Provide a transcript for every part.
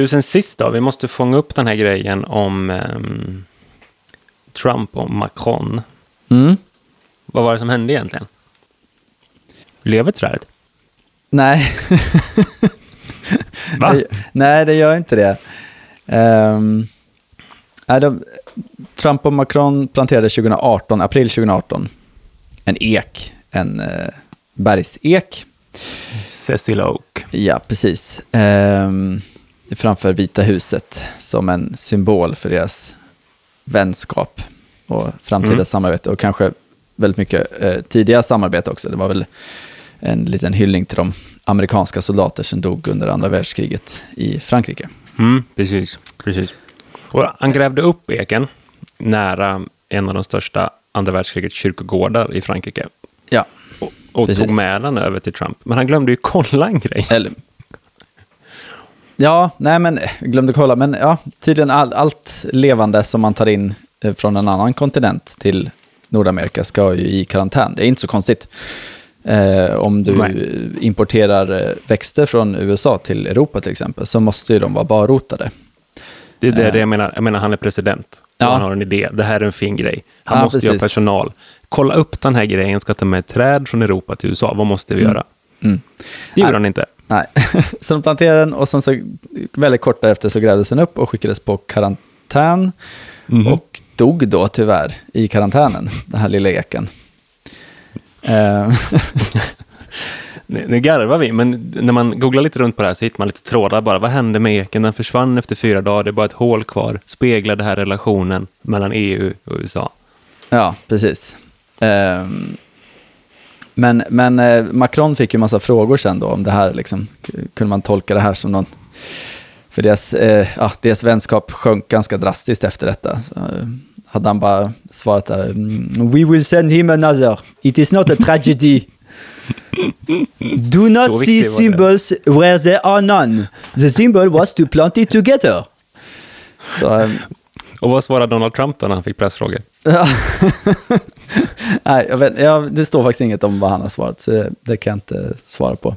Du, sen sist då, vi måste fånga upp den här grejen om ehm, Trump och Macron. Mm. Vad var det som hände egentligen? Lever trädet? Nej. Va? Det, nej, det gör inte det. Um, nej, de, Trump och Macron planterade 2018, april 2018 en ek, en uh, bergsek. Cecil Oak. Ja, precis. Um, framför Vita huset som en symbol för deras vänskap och framtida Mm. samarbete och kanske väldigt mycket eh, tidiga samarbete också. Det var väl en liten hyllning till de amerikanska soldater som dog under andra världskriget i Frankrike. Mm, precis, precis. Och han grävde upp eken nära en av de största andra världskrigets kyrkogårdar i Frankrike. Ja, Och, och tog med den över till Trump. Men han glömde ju kolla en grej. eller... Ja, nej men, glömde kolla, men ja, tydligen all, allt levande som man tar in eh, från en annan kontinent till Nordamerika ska ju i karantän. Det är inte så konstigt. Eh, om du Nej. importerar eh, växter från USA till Europa till exempel, så måste ju de vara barrotade. Det är det, Eh. jag menar. Jag menar, han är president. Ja. Han har en idé. Det här är en fin grej. Han Ja, måste precis. personal. Kolla upp den här grejen, ska ta med träd från Europa till USA. Vad måste vi göra? Mm. Det gjorde han inte. Nej, så de planterade den och sen så väldigt kort därefter så grävdes den upp och skickades på karantän. Mhm. Och dog då tyvärr i karantänen, den här lilla eken. Eh, Nu nu garvar vi, men när man googlar lite runt på det här så hittar man lite trådar bara. Vad hände med eken? Den försvann efter fyra dagar. Det är bara ett hål kvar. Speglar det här relationen mellan EU och USA? ja, precis. Ehm, men men eh, Macron fick ju massa frågor sen då om det här. Liksom. Kunde man tolka det här som någon... För deras, eh, ja, deras vänskap sjönk ganska drastiskt efter detta. Så, eh, hade han bara svarat där, "Mm, We will send him another. It is not a tragedy. Do not see symbols where there are none. The symbol was to plant it together. Så, eh, Och vad svarade Donald Trump då när han fick pressfrågor? Nej, jag vet, ja, det står faktiskt inget om vad han har svarat, så det, det kan jag inte svara på.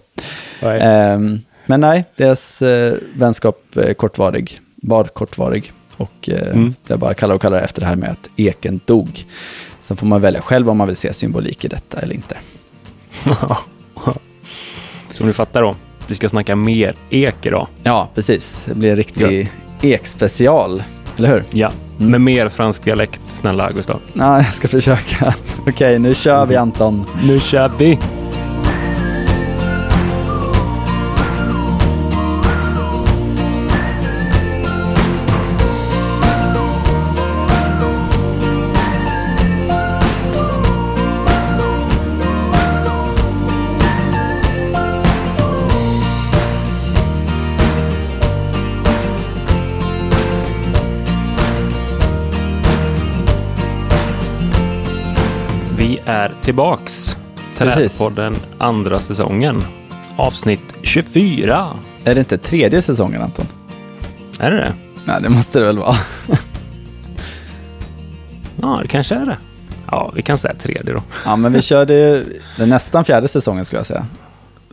Ehm, men nej, deras eh, vänskap är kortvarig, var kortvarig. Och eh, Mm. det är bara kalla och kalla efter det här med att eken dog. Sen får man välja själv om man vill se symbolik i detta eller inte. Som du fattar då, vi ska snacka mer ek idag. Ja, precis. Det blir en riktig ekspecial, eller hur? Ja, med mer fransk dialekt, snälla Gustav. Ja, jag ska försöka. Okej, nu kör vi Anton. Nu kör vi! Är tillbaks. Precis. Trädpodden andra säsongen. Avsnitt 24. Är det inte tredje säsongen Anton? Är det det? Nej, det måste det väl vara. Ja, det kanske är det. Ja, vi kan säga tredje då. Ja, men vi körde ju den nästan fjärde säsongen skulle jag säga.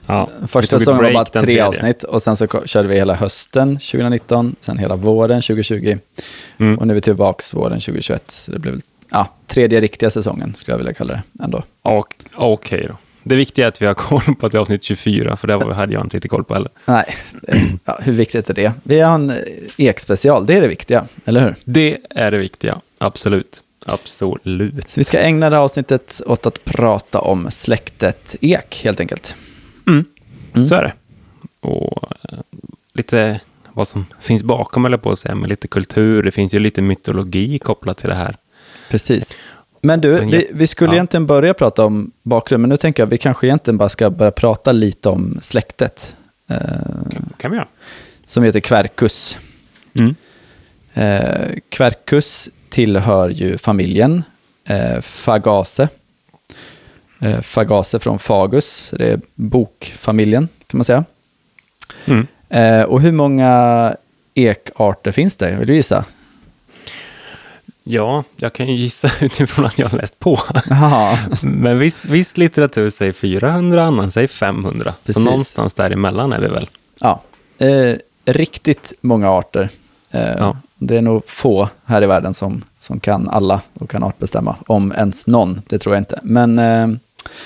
Ja, Första säsongen var bara tre avsnitt och sen så körde vi hela hösten 2019, sen hela våren 2020 Mm. och nu är vi tillbaks våren 2021. Så det blev väl, ja, tredje riktiga säsongen skulle jag vilja kalla det ändå. Okej då. Det viktiga är att vi har koll på att det är avsnitt 24, för det hade jag inte riktigt koll på heller. Nej, ja, hur viktigt är det? Vi har en eh, ekspecial, det är det viktiga, eller hur? Det är det viktiga. Absolut. Absolut. Så vi ska ägna det här avsnittet åt att prata om släktet ek, helt enkelt. Mm. Mm. Så är det. Och eh, lite vad som finns bakom, eller på att säga, med lite kultur. Det finns ju lite mytologi kopplat till det här. Precis. Men du, vi, vi skulle ja. egentligen börja prata om bakgrund, men nu tänker jag att vi kanske egentligen bara ska börja prata lite om släktet. Eh, kan vi göra. som heter Quercus. Mm. Eh, Quercus tillhör ju familjen eh, Fagase. Eh, Fagase från Fagus, det är bokfamiljen kan man säga. Mm. Eh, och hur många ekarter finns det? Vill du gissa? Ja, jag kan ju gissa utifrån att jag har läst på. Jaha. Men viss, viss litteratur säger 400, annan säger 500. Precis. Så någonstans däremellan är vi väl. Ja. Eh, riktigt många arter. Eh, Ja. Det är nog få här i världen som, som kan alla och kan artbestämma. Om ens någon, det tror jag inte. Men eh,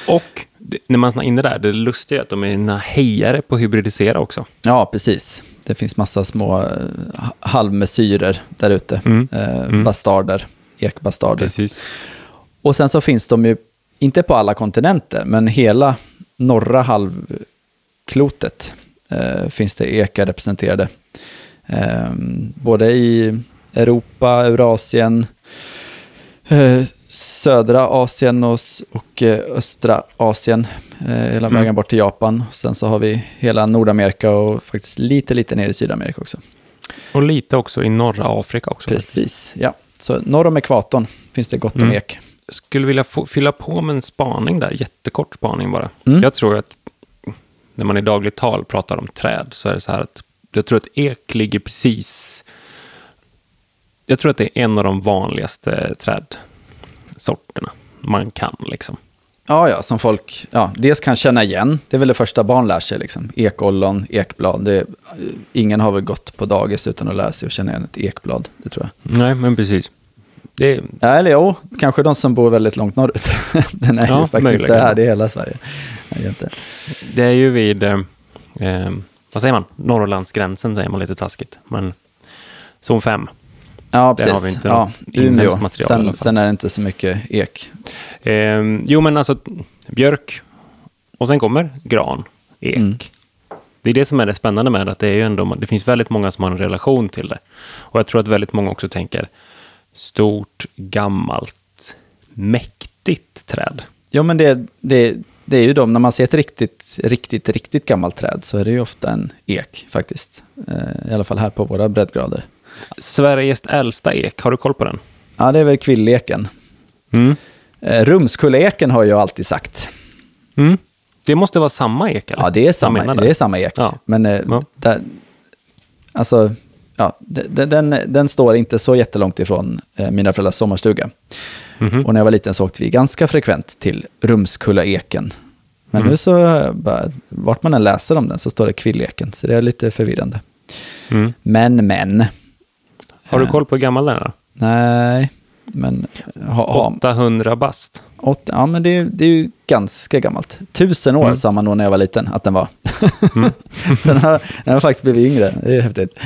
Och det, när man är inne där, det lustiga är att de är hejare på att hybridisera också. ja, precis. Det finns massa små eh, halvmesyrer där ute. Mm. Eh, Mm. Bastarder, ekbastarder. Precis. Och sen så finns de ju, inte på alla kontinenter, men hela norra halvklotet eh, finns det ekar representerade. Eh, både i Europa, Eurasien, eh, södra Asien och, och eh, östra Asien, hela Mm. vägen bort till Japan. Sen så har vi hela Nordamerika och faktiskt lite, lite ner i Sydamerika också. Och lite också i norra Afrika också. Precis, ja. Så norr om ekvatorn finns det gott om Mm. ek. skulle vilja få, fylla på med en spaning där, jättekort spaning bara. Mm. Jag tror att när man i dagligt tal pratar om träd så är det så här att jag tror att ek ligger precis... Jag tror att det är en av de vanligaste trädsorterna man kan liksom. Ja, ja, som folk ja, dels kan känna igen. Det är väl det första barn lär sig. Liksom. Ekollon, ekblad. Det, ingen har väl gått på dagis utan att lära sig att känna igen ett ekblad. Det tror jag. Nej, men precis. Det Ja, eller jo, kanske de som bor väldigt långt norrut. Den är Ja, ju faktiskt möjligen. inte här, det är hela Sverige. Vet inte. det är ju vid, eh, eh, vad säger man, Norrlandsgränsen säger man lite taskigt. Men zon 5. Ja, Där har precis. vi inte ja, inhemskt material i alla Sen, fall. sen är det inte så mycket ek. Eh, jo, men alltså björk och sen kommer gran, ek. Mm. Det är det som är det spännande med att det är ju ändå, det finns väldigt många som har en relation till det. Och jag tror att väldigt många också tänker stort, gammalt, mäktigt träd. Jo, men det, det, det är ju de, när man ser ett riktigt, riktigt, riktigt gammalt träd så är det ju ofta en ek faktiskt. Eh, I alla fall här på våra breddgrader. Sveriges äldsta ek, har du koll på den? Ja, det är väl kvilleken. Mm. Eh, Rumskulleeken har jag alltid sagt. Mm. Det måste vara samma ek, eller? Ja, det är samma, det är samma ek. Ja. Men eh, Ja. där, alltså, ja, den, den, den står inte så jättelångt ifrån eh, mina föräldrars sommarstuga. Mhm. Och när jag var liten så åkte vi ganska frekvent till Rumskullaeken. Men Mm. nu så, bara, vart man än läser om den så står det kvilleken, så det är lite förvirrande. Mm. Men, men, Har du koll på hur gammal den är? nej, men, ha, ha, 800 bast. åt, ja men det, det är ju ganska gammalt. Tusen år Mm. sa man nog när jag var liten att den var. Sen har den har faktiskt blivit yngre, det är häftigt.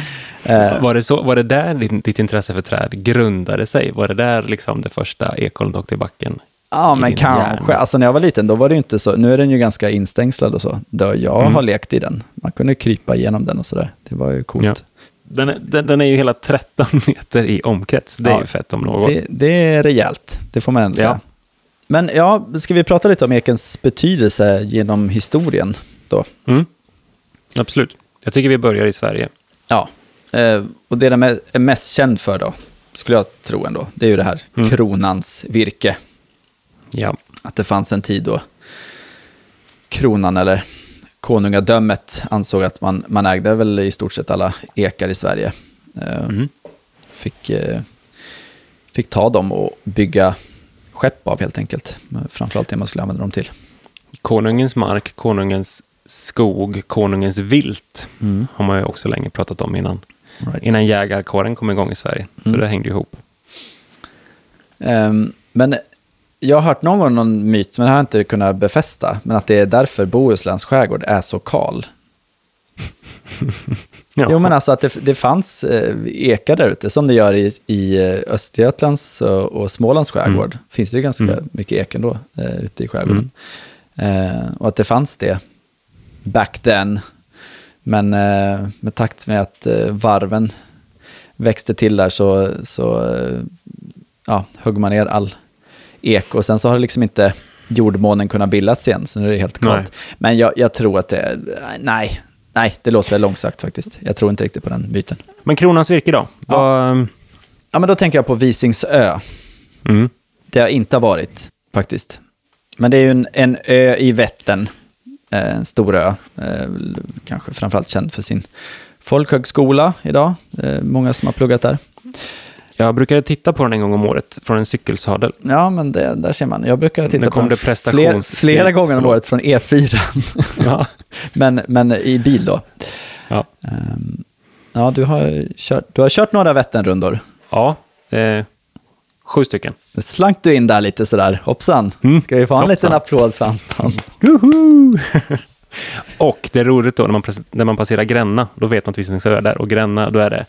Eh, Var det, så, var det där ditt, ditt intresse för träd grundade sig? Var det där liksom det första ekollen åkte i backen? Ja, men kanske. hjärna? Alltså när jag var liten, då var det inte så. Nu är den ju ganska instängslad och så. Då jag Mm. har lekt i den. Man kunde krypa igenom den och sådär. Det var ju coolt. Ja. Den, är, den, den är ju hela 13 meter i omkrets. Det är Ja. ju fett om något. Det, det är rejält, det får man ändå Ja. säga. Men ja, ska vi prata lite om ekens betydelse genom historien då? Mm. Absolut. Jag tycker vi börjar i Sverige. Ja, eh, och det den är är mest känd för då, skulle jag tro ändå, det är ju det här Mm. kronans virke. Ja. Att det fanns en tid då kronan eller konungadömet ansåg att man, man ägde väl i stort sett alla ekar i Sverige. Eh, Mm. fick, eh, fick ta dem och bygga skepp av helt enkelt. Framförallt det man skulle använda dem till. Konungens mark, konungens skog, konungens vilt har man ju också länge pratat om innan, Right. innan jägarkåren kom igång i Sverige. Så Mm. det hängde ihop. Ehm, men jag har hört någon gång någon myt, men det har jag inte kunnat befästa, men att det är därför Bohusläns skärgård är så kal. Ja. Jo, men alltså att det, det fanns eh, ekar där ute, som det gör i, i eh, Östergötlands och, och Smålands skärgård. Finns det ju ganska Mm. mycket ek ändå eh, ute i skärgården. Eh, och att det fanns det back then. Men eh, med takt med att eh, varven växte till där så, så ja, högg man ner all ek. Och sen så har det liksom inte jordmånen kunnat bildas igen, så nu är det helt kallt. Men jag, jag tror att det nej, nej, det låter långsökt faktiskt. Jag tror inte riktigt på den myten. Men kronans virke då? Vad- Ja, men då tänker jag på Visingsö. Mm. Det har inte varit faktiskt. Men det är ju en, en ö i Vättern, eh, en stor ö, eh, kanske framförallt känd för sin folkhögskola idag. Eh, många som har pluggat där. Jag brukade titta på den en gång om året från en cykelsadel. Ja, men det, där ser man. Jag brukar titta på den fler, flera gånger om året från E4. Ja. men, men i bil då. Ja. Ehm, Ja, du har kört, du har kört några Vätternrundor. Ja, eh, sju stycken. Nu slank du in där lite sådär. Hoppsan. Mm, Ska vi få en hoppsan. liten applåd för Anton? Och det är roligt då när man, när man passerar Gränna, då vet man att Visingsö är där. Och Gränna, då är det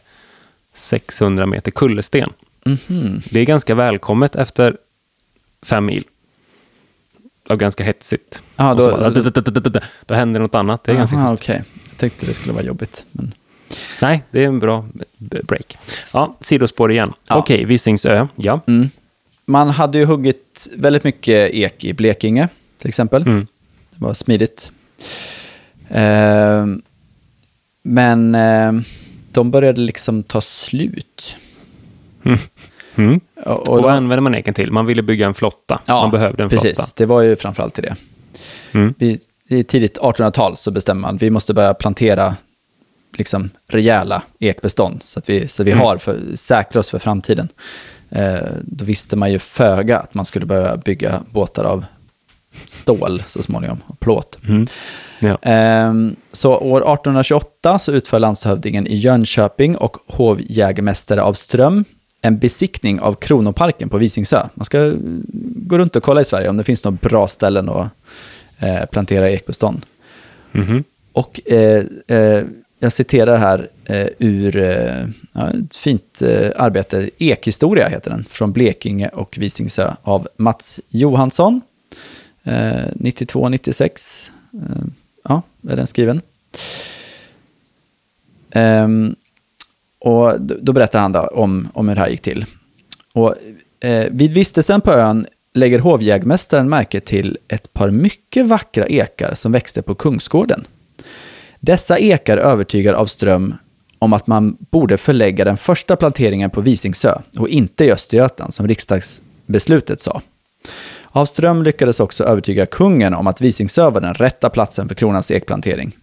600 meter kullersten. Mhm. Det är ganska välkommet efter fem mil. Och ganska hetsigt. Och då- bara, då händer något annat. Det är ganska Aha, kul. okej. Jag tänkte det skulle vara jobbigt. Men... Nej, det är en bra break. Ja, sidospår igen. Ja. Okej, Visingsö. Ja. Mm. Man hade ju huggit väldigt mycket ek i Blekinge, till exempel. Mm. Det var smidigt. Ehm, men ehm, de började liksom ta slut. Mm. Och, Och och vad de- använder man eken till? Man ville bygga en flotta. man behövde en precis. flotta. Det var ju framförallt till det. Mm. Vi, I tidigt 1800-tal så bestämmer man vi måste börja plantera liksom rejäla ekbestånd så att vi, så att vi Mm. har för, säkra oss för framtiden. Eh, då visste man ju föga att man skulle börja bygga båtar av stål så småningom, och plåt. Mm. Ja. Ehm, så år 1828 så utför landshövdingen i Jönköping och hovjägmästare av Ström en besiktning av Kronoparken på Visingsö. Man ska gå runt och kolla i Sverige om det finns några bra ställen att eh, plantera ekbestånd. Mhm. Och eh, eh, jag citerar här ur ja, ett fint arbete, Ekhistoria heter den, från Blekinge och Visingsö av Mats Johansson, eh, 92-96. Ja, är den skriven. Um, och då, då berättar han då om, om hur det här gick till. Och, eh, vid vistelsen på ön lägger hovjägmästaren märke till ett par mycket vackra ekar som växte på Kungsgården. Dessa ekar övertygar av Ström om att man borde förlägga den första planteringen på Visingsö och inte i Östergötland som riksdagsbeslutet sa. Avström lyckades också övertyga kungen om att Visingsö var den rätta platsen för kronans ekplantering.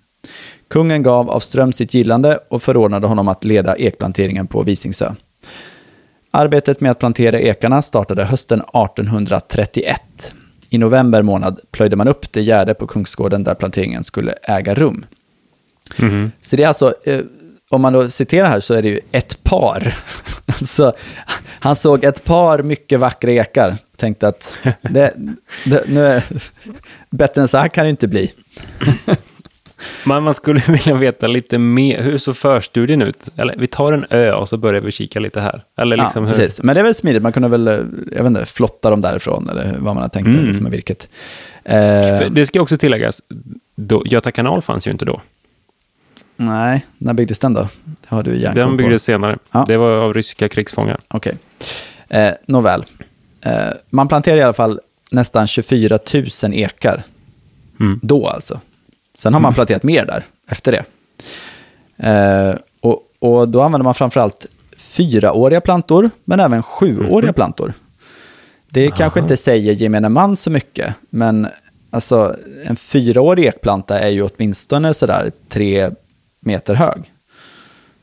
Kungen gav Avström sitt gillande och förordnade honom att leda ekplanteringen på Visingsö. Arbetet med att plantera ekarna startade hösten 1831. I november månad plöjde man upp det gärde på Kungsgården där planteringen skulle äga rum. Mhm. Så det är alltså, eh, om man då citerar här så är det ju ett par. alltså, han såg ett par mycket vackra ekar. Tänkte att det, det, nu är, bättre än så här kan det inte bli. Man, man skulle vilja veta lite mer. Hur såg förstudien ut? Eller vi tar en ö och så börjar vi kika lite här. Eller liksom ja, hur? precis. Men det är väl smidigt, man kunde väl, eh, jag vet inte, flotta dem därifrån eller vad man har tänkt Mm. liksom, med virket. Eh, För det ska också tilläggas, då, Göta kanal fanns ju inte då. nej, när byggdes den då? Det har du Den på. byggdes senare. Ja. Det var av ryska krigsfångar. Okej. Eh, nåväl. Eh, man planterade i alla fall nästan 24 000 ekar. Mm. Då alltså. Sen har man planterat mer där efter det. Eh, och, och då använder man framförallt fyraåriga plantor, men även sjuåriga plantor. Det kanske inte säger gemene man så mycket, men alltså, en fyraårig ekplanta är ju åtminstone sådär tre meter hög.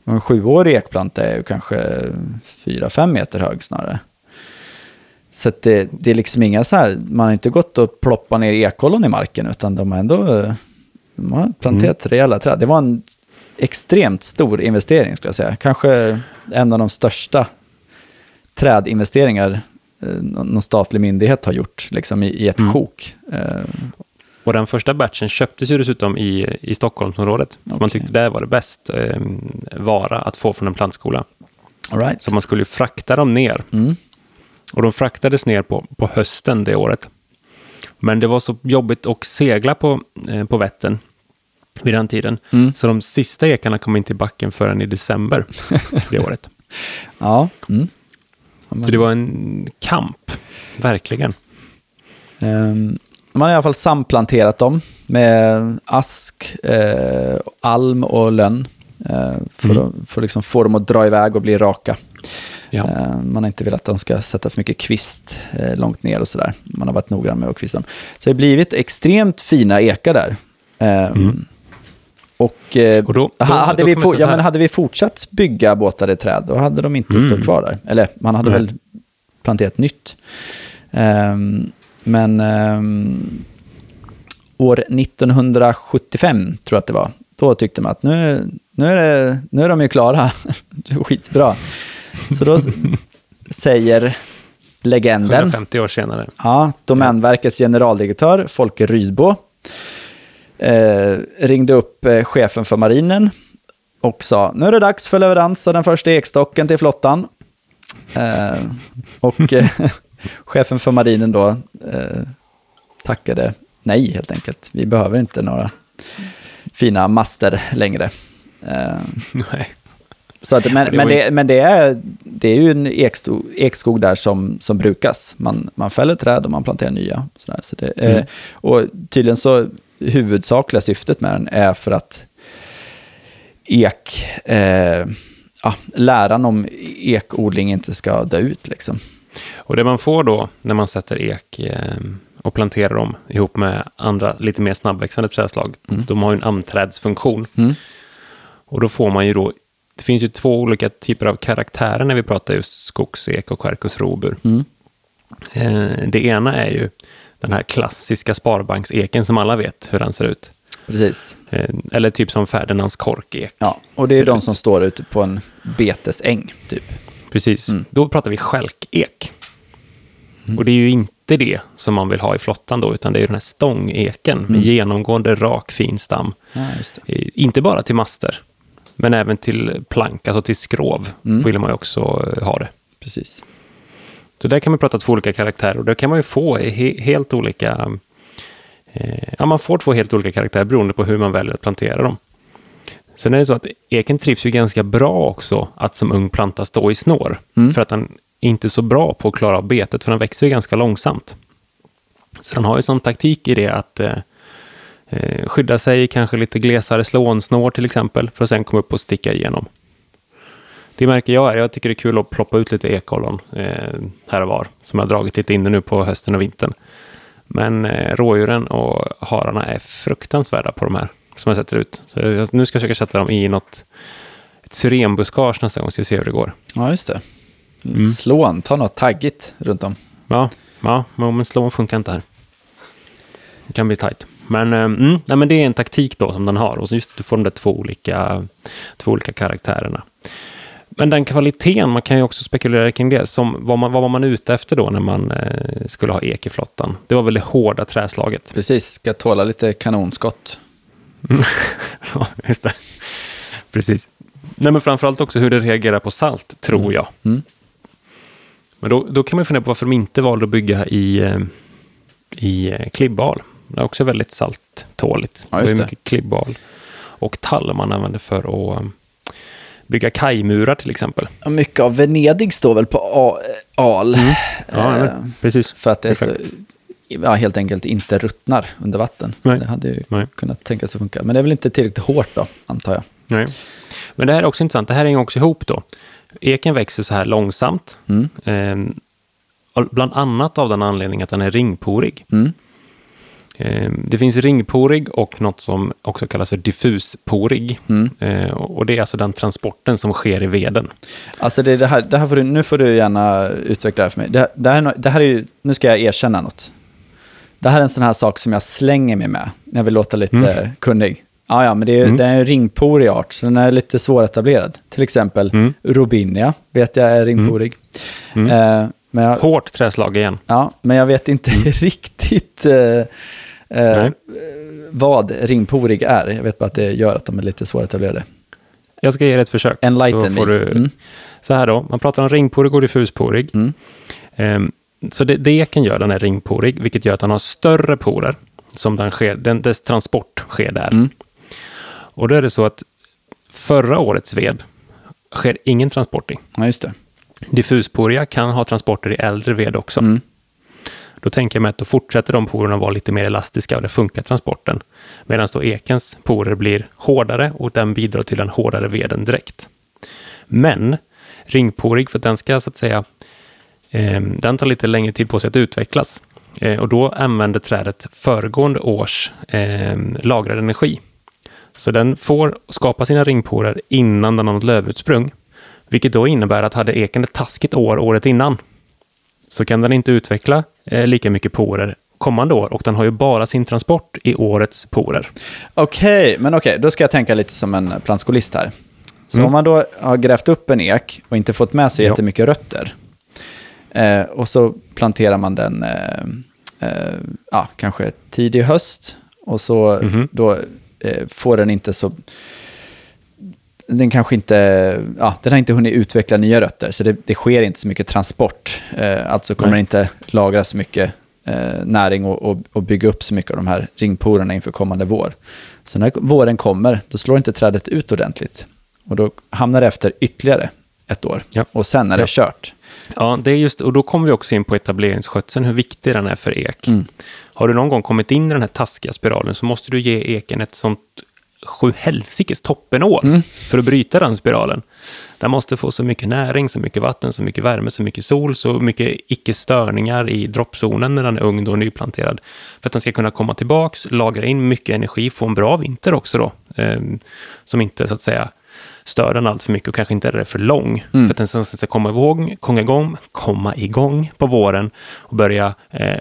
Och en sjuårig ekplanta är ju kanske fyra, fem meter hög snarare. Så att det, det är liksom inga så här, man har inte gått och ploppat ner ekollon i marken, utan de har ändå de har planterat rejäla träd. Det var en extremt stor investering, skulle jag säga. Kanske en av de största trädinvesteringar eh, någon statlig myndighet har gjort liksom i, i ett sjok. Eh, Och den första batchen köptes ju dessutom i, i Stockholmsområdet. För Man Okej. tyckte det var det bäst eh, vara att få från en plantskola. all right. Så man skulle ju frakta dem ner. Mm. Och de fraktades ner på, på hösten det året. Men det var så jobbigt att segla på, eh, på Vättern vid den tiden. Mm. Så de sista ekarna kom inte i backen förrän i december det året. Ja. Mm. Så det var en kamp, verkligen. Ehm, Man har i alla fall samplanterat dem med ask, eh, alm och lönn. Eh, för, Mm. att, för att liksom få dem att dra iväg och bli raka. Ja. Eh, man har inte velat att de ska sätta för mycket kvist eh, långt ner och sådär. Man har varit noggrann med att kvista dem. Så det har blivit extremt fina ekar där. Ehm, Och, eh, Mm. Och då- då- ha- hade, då vi for, ja, men hade vi fortsatt bygga båtar i träd, då hade de inte Mm. stått kvar där. Eller man hade Nej. väl planterat nytt. Ehm, men ehm, år 1975, tror jag att det var, då tyckte man att nu, nu, är, det, nu är de ju klara. Skitbra. Så då säger legenden, 150 år senare. ja, Domänverkets generaldirektör Folke Rydbo, eh, ringde upp eh, chefen för marinen och sa nu är det dags för leverans av den första ekstocken till flottan. Eh, och eh, chefen för marinen då eh, tackade nej helt enkelt. Vi behöver inte några fina master längre. Eh, Nej. Så att, men det men, det, men det, är, det är ju en ekskog, ekskog där som, som brukas. Man, man fäller träd och man planterar nya. Sådär. Så det, Mm. eh, och tydligen så huvudsakliga syftet med den är för att ek, eh, ja, läran om ekodling inte ska dö ut. Liksom. Och det man får då när man sätter ek eh, och planterar dem ihop med andra lite mer snabbväxande trädslag, de har ju en amträdsfunktion. Mm. Och då får man ju då, det finns ju två olika typer av karaktärer när vi pratar just skogsek och quercus robur. Mm. Eh, det ena är ju den här klassiska sparbankseken som alla vet hur den ser ut. Precis. Eh, eller typ som Ferdinands korkek. Ja, och det är de ut. som står ute på en betesäng, typ. Precis, Mm. då pratar vi stjälkek. Och det är ju inte det som man vill ha i flottan då, utan det är ju den här stångeken Mm. med genomgående rak fin stam. Ja. Eh, Inte bara till master, men även till plank, alltså till skrov, Mm. vill man ju också eh, ha det. Precis. Så där kan man prata två olika karaktärer och där kan man ju få he- helt olika... Eh, ja, man får två helt olika karaktärer beroende på hur man väljer att plantera dem. Sen är det så att eken trivs ju ganska bra också att som ung planta stå i snår. Mm. För att den är inte så bra på att klara av betet, för den växer ju ganska långsamt. Så den har ju som taktik i det att eh, eh, skydda sig kanske lite glesare slånsnår till exempel, för att sen komma upp och sticka igenom. Det märker jag är, jag tycker det är kul att ploppa ut lite ekollon eh, här och var, som jag har dragit lite inne nu på hösten och vintern. Men eh, rådjuren och hararna är fruktansvärda på de här, som jag sätter ut. Så jag, nu ska jag försöka sätta dem i något, ett syrenbuskage nästa gång, så vi ser hur det går. Ja, just det. Mm. Slå en, ta något taggigt runt om. Ja, ja men slån funkar inte här. Det kan bli tajt. Men, eh, mm, nej, men det är en taktik då som den har. Och så just du får de där två olika, två olika karaktärerna. Men den kvaliteten, man kan ju också spekulera kring det. Som, vad, man, vad var man ute efter då när man eh, skulle ha ek i flottan? Det var väl det hårda träslaget. Precis, ska tåla lite kanonskott. ja, just det. Precis. Nej, men framförallt också hur det reagerar på salt, tror jag. Mm. Men då, då kan man ju fundera på varför de inte valde att bygga i, eh, i eh, klibbal. Det är också väldigt salttåligt. Ja, det är mycket klibbal. Och tall man använder för att eh, bygga kajmurar till exempel. Mycket av Venedig står väl på A- al. Mm. Ja, Eh, precis. för att det är så, ja, helt enkelt inte ruttnar under vatten. Nej. Så det hade ju Nej. kunnat tänka sig funka. Men det är väl inte tillräckligt hårt då, antar jag. Nej. Men det här är också intressant. Det här hänger också ihop då. Eken växer så här långsamt. Mm. Eh, bland annat av den anledningen att den är ringporig. Mm. Eh, det finns ringporig och något som också kallas för diffusporig. Mm. Eh, och det är alltså den transporten som sker i veden. Alltså det, det här, det här får du, nu får du gärna utveckla det här för mig. Det, det, här, det här är ju, nu ska jag erkänna något. Det här är en sån här sak som jag slänger mig med när jag vill låta lite Mm. kunnig. Ja, ja, men det är, Mm. det är en ringporig art, så den är lite svåretablerad. Till exempel Mm. Robinia vet jag är ringporig. Mm. Eh, men, jag, Hårt träslag igen. ja, men jag vet inte riktigt eh, eh, vad ringporig är. Jag vet bara att det gör att de är lite svåretablerade. Jag ska ge dig ett försök. Enlighten så, du, Mm. så här då, man pratar om ringporig och diffusporig. Mm. Ehm, så det, det eken gör, den är ringporig, vilket gör att den har större porer. Som den sker, den, dess transport sker där. Mm. Och då är det så att förra årets ved sker ingen transport i. Ja, just det. Diffusporiga kan ha transporter i äldre ved också. Mm. Då tänker jag mig att då fortsätter de porerna vara lite mer elastiska och det funkar transporten. Medan då ekens porer blir hårdare och den bidrar till den hårdare veden direkt. Men ringporig, för att den ska så att säga, eh, den tar lite längre tid på sig att utvecklas. Eh, och då använder trädet föregående års eh, lagrad energi. Så den får skapa sina ringporer innan den har något lövutsprung. Vilket då innebär att hade eken ett taskigt år året innan så kan den inte utveckla eh, lika mycket porer kommande år och den har ju bara sin transport i årets porer. Okej, men okej, då ska jag tänka lite som en plantskolist här. Så Mm. om man då har grävt upp en ek och inte fått med sig Ja. jättemycket rötter eh, och så planterar man den eh, eh, ja, kanske tidig höst och så Mhm. då eh, får den inte så... Den kanske inte, ja, den har inte hunnit utveckla nya rötter, så det, det sker inte så mycket transport. Eh, alltså kommer Nej. den inte lagra så mycket eh, näring och, och, och bygga upp så mycket av de här ringporerna inför kommande vår. Så när våren kommer, då slår inte trädet ut ordentligt. Och då hamnar det efter ytterligare ett år. Ja. Och sen är det Ja. kört. Ja, det är just, och då kommer vi också in på etableringsskötseln, hur viktig den är för ek. Mm. Har du någon gång kommit in i den här taskiga spiralen så måste du ge eken ett sånt sju helsikes toppenår Mm. för att bryta den spiralen. Den måste få så mycket näring, så mycket vatten, så mycket värme, så mycket sol, så mycket icke-störningar i droppzonen när den är ung och nyplanterad. För att den ska kunna komma tillbaks, lagra in mycket energi, få en bra vinter också då. Eh, som inte så att säga stör den allt för mycket och kanske inte är det för lång. Mm. För att den sen ska komma igång, komma igång, komma igång på våren och börja eh,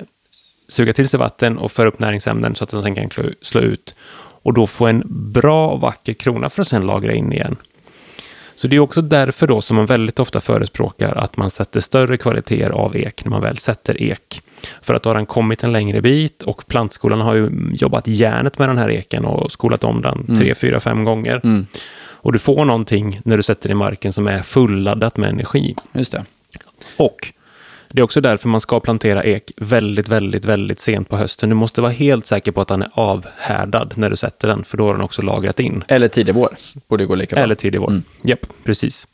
suga till sig vatten och föra upp näringsämnen så att den sen kan slå, slå ut. Och då få en bra och vacker krona för att sen lagra in igen. Så det är också därför då som man väldigt ofta förespråkar att man sätter större kvaliteter av ek när man väl sätter ek. För att då har den kommit en längre bit och plantskolan har ju jobbat järnet med den här eken och skolat om den tre, fyra, fem gånger. Mm. Och du får någonting när du sätter i marken som är fulladdat med energi. Just det. Och det är också därför man ska plantera ek väldigt, väldigt, väldigt sent på hösten. Du måste vara helt säker på att den är avhärdad när du sätter den, för då har den också lagrat in. Eller tidig vår. Borde gå lika bra. Eller tidig vår. Mm. Japp, precis.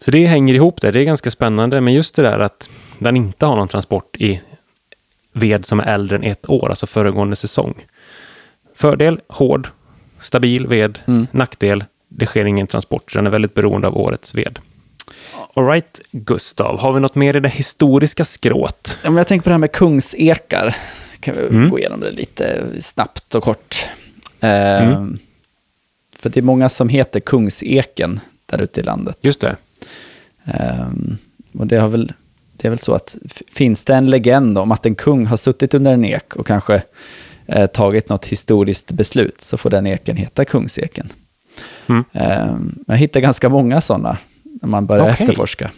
Så det hänger ihop där. Det är ganska spännande. Men just det där att den inte har någon transport i ved som är äldre än ett år, alltså föregående säsong. Fördel, hård, stabil ved. Mm. Nackdel, det sker ingen transport. Så den är väldigt beroende av årets ved. All right, Gustav. Har vi något mer i det historiska skrået? Ja, men jag tänker på det här med kungsekar. Kan vi Mm. gå igenom det lite snabbt och kort. Ehm, För det är många som heter kungseken där ute i landet. Just det. Ehm, och det, har väl, det är väl så att finns det en legend om att en kung har suttit under en ek och kanske eh, tagit något historiskt beslut så får den eken heta kungseken. Mm. Ehm, jag hittar ganska många sådana när man börjar Okej. efterforska.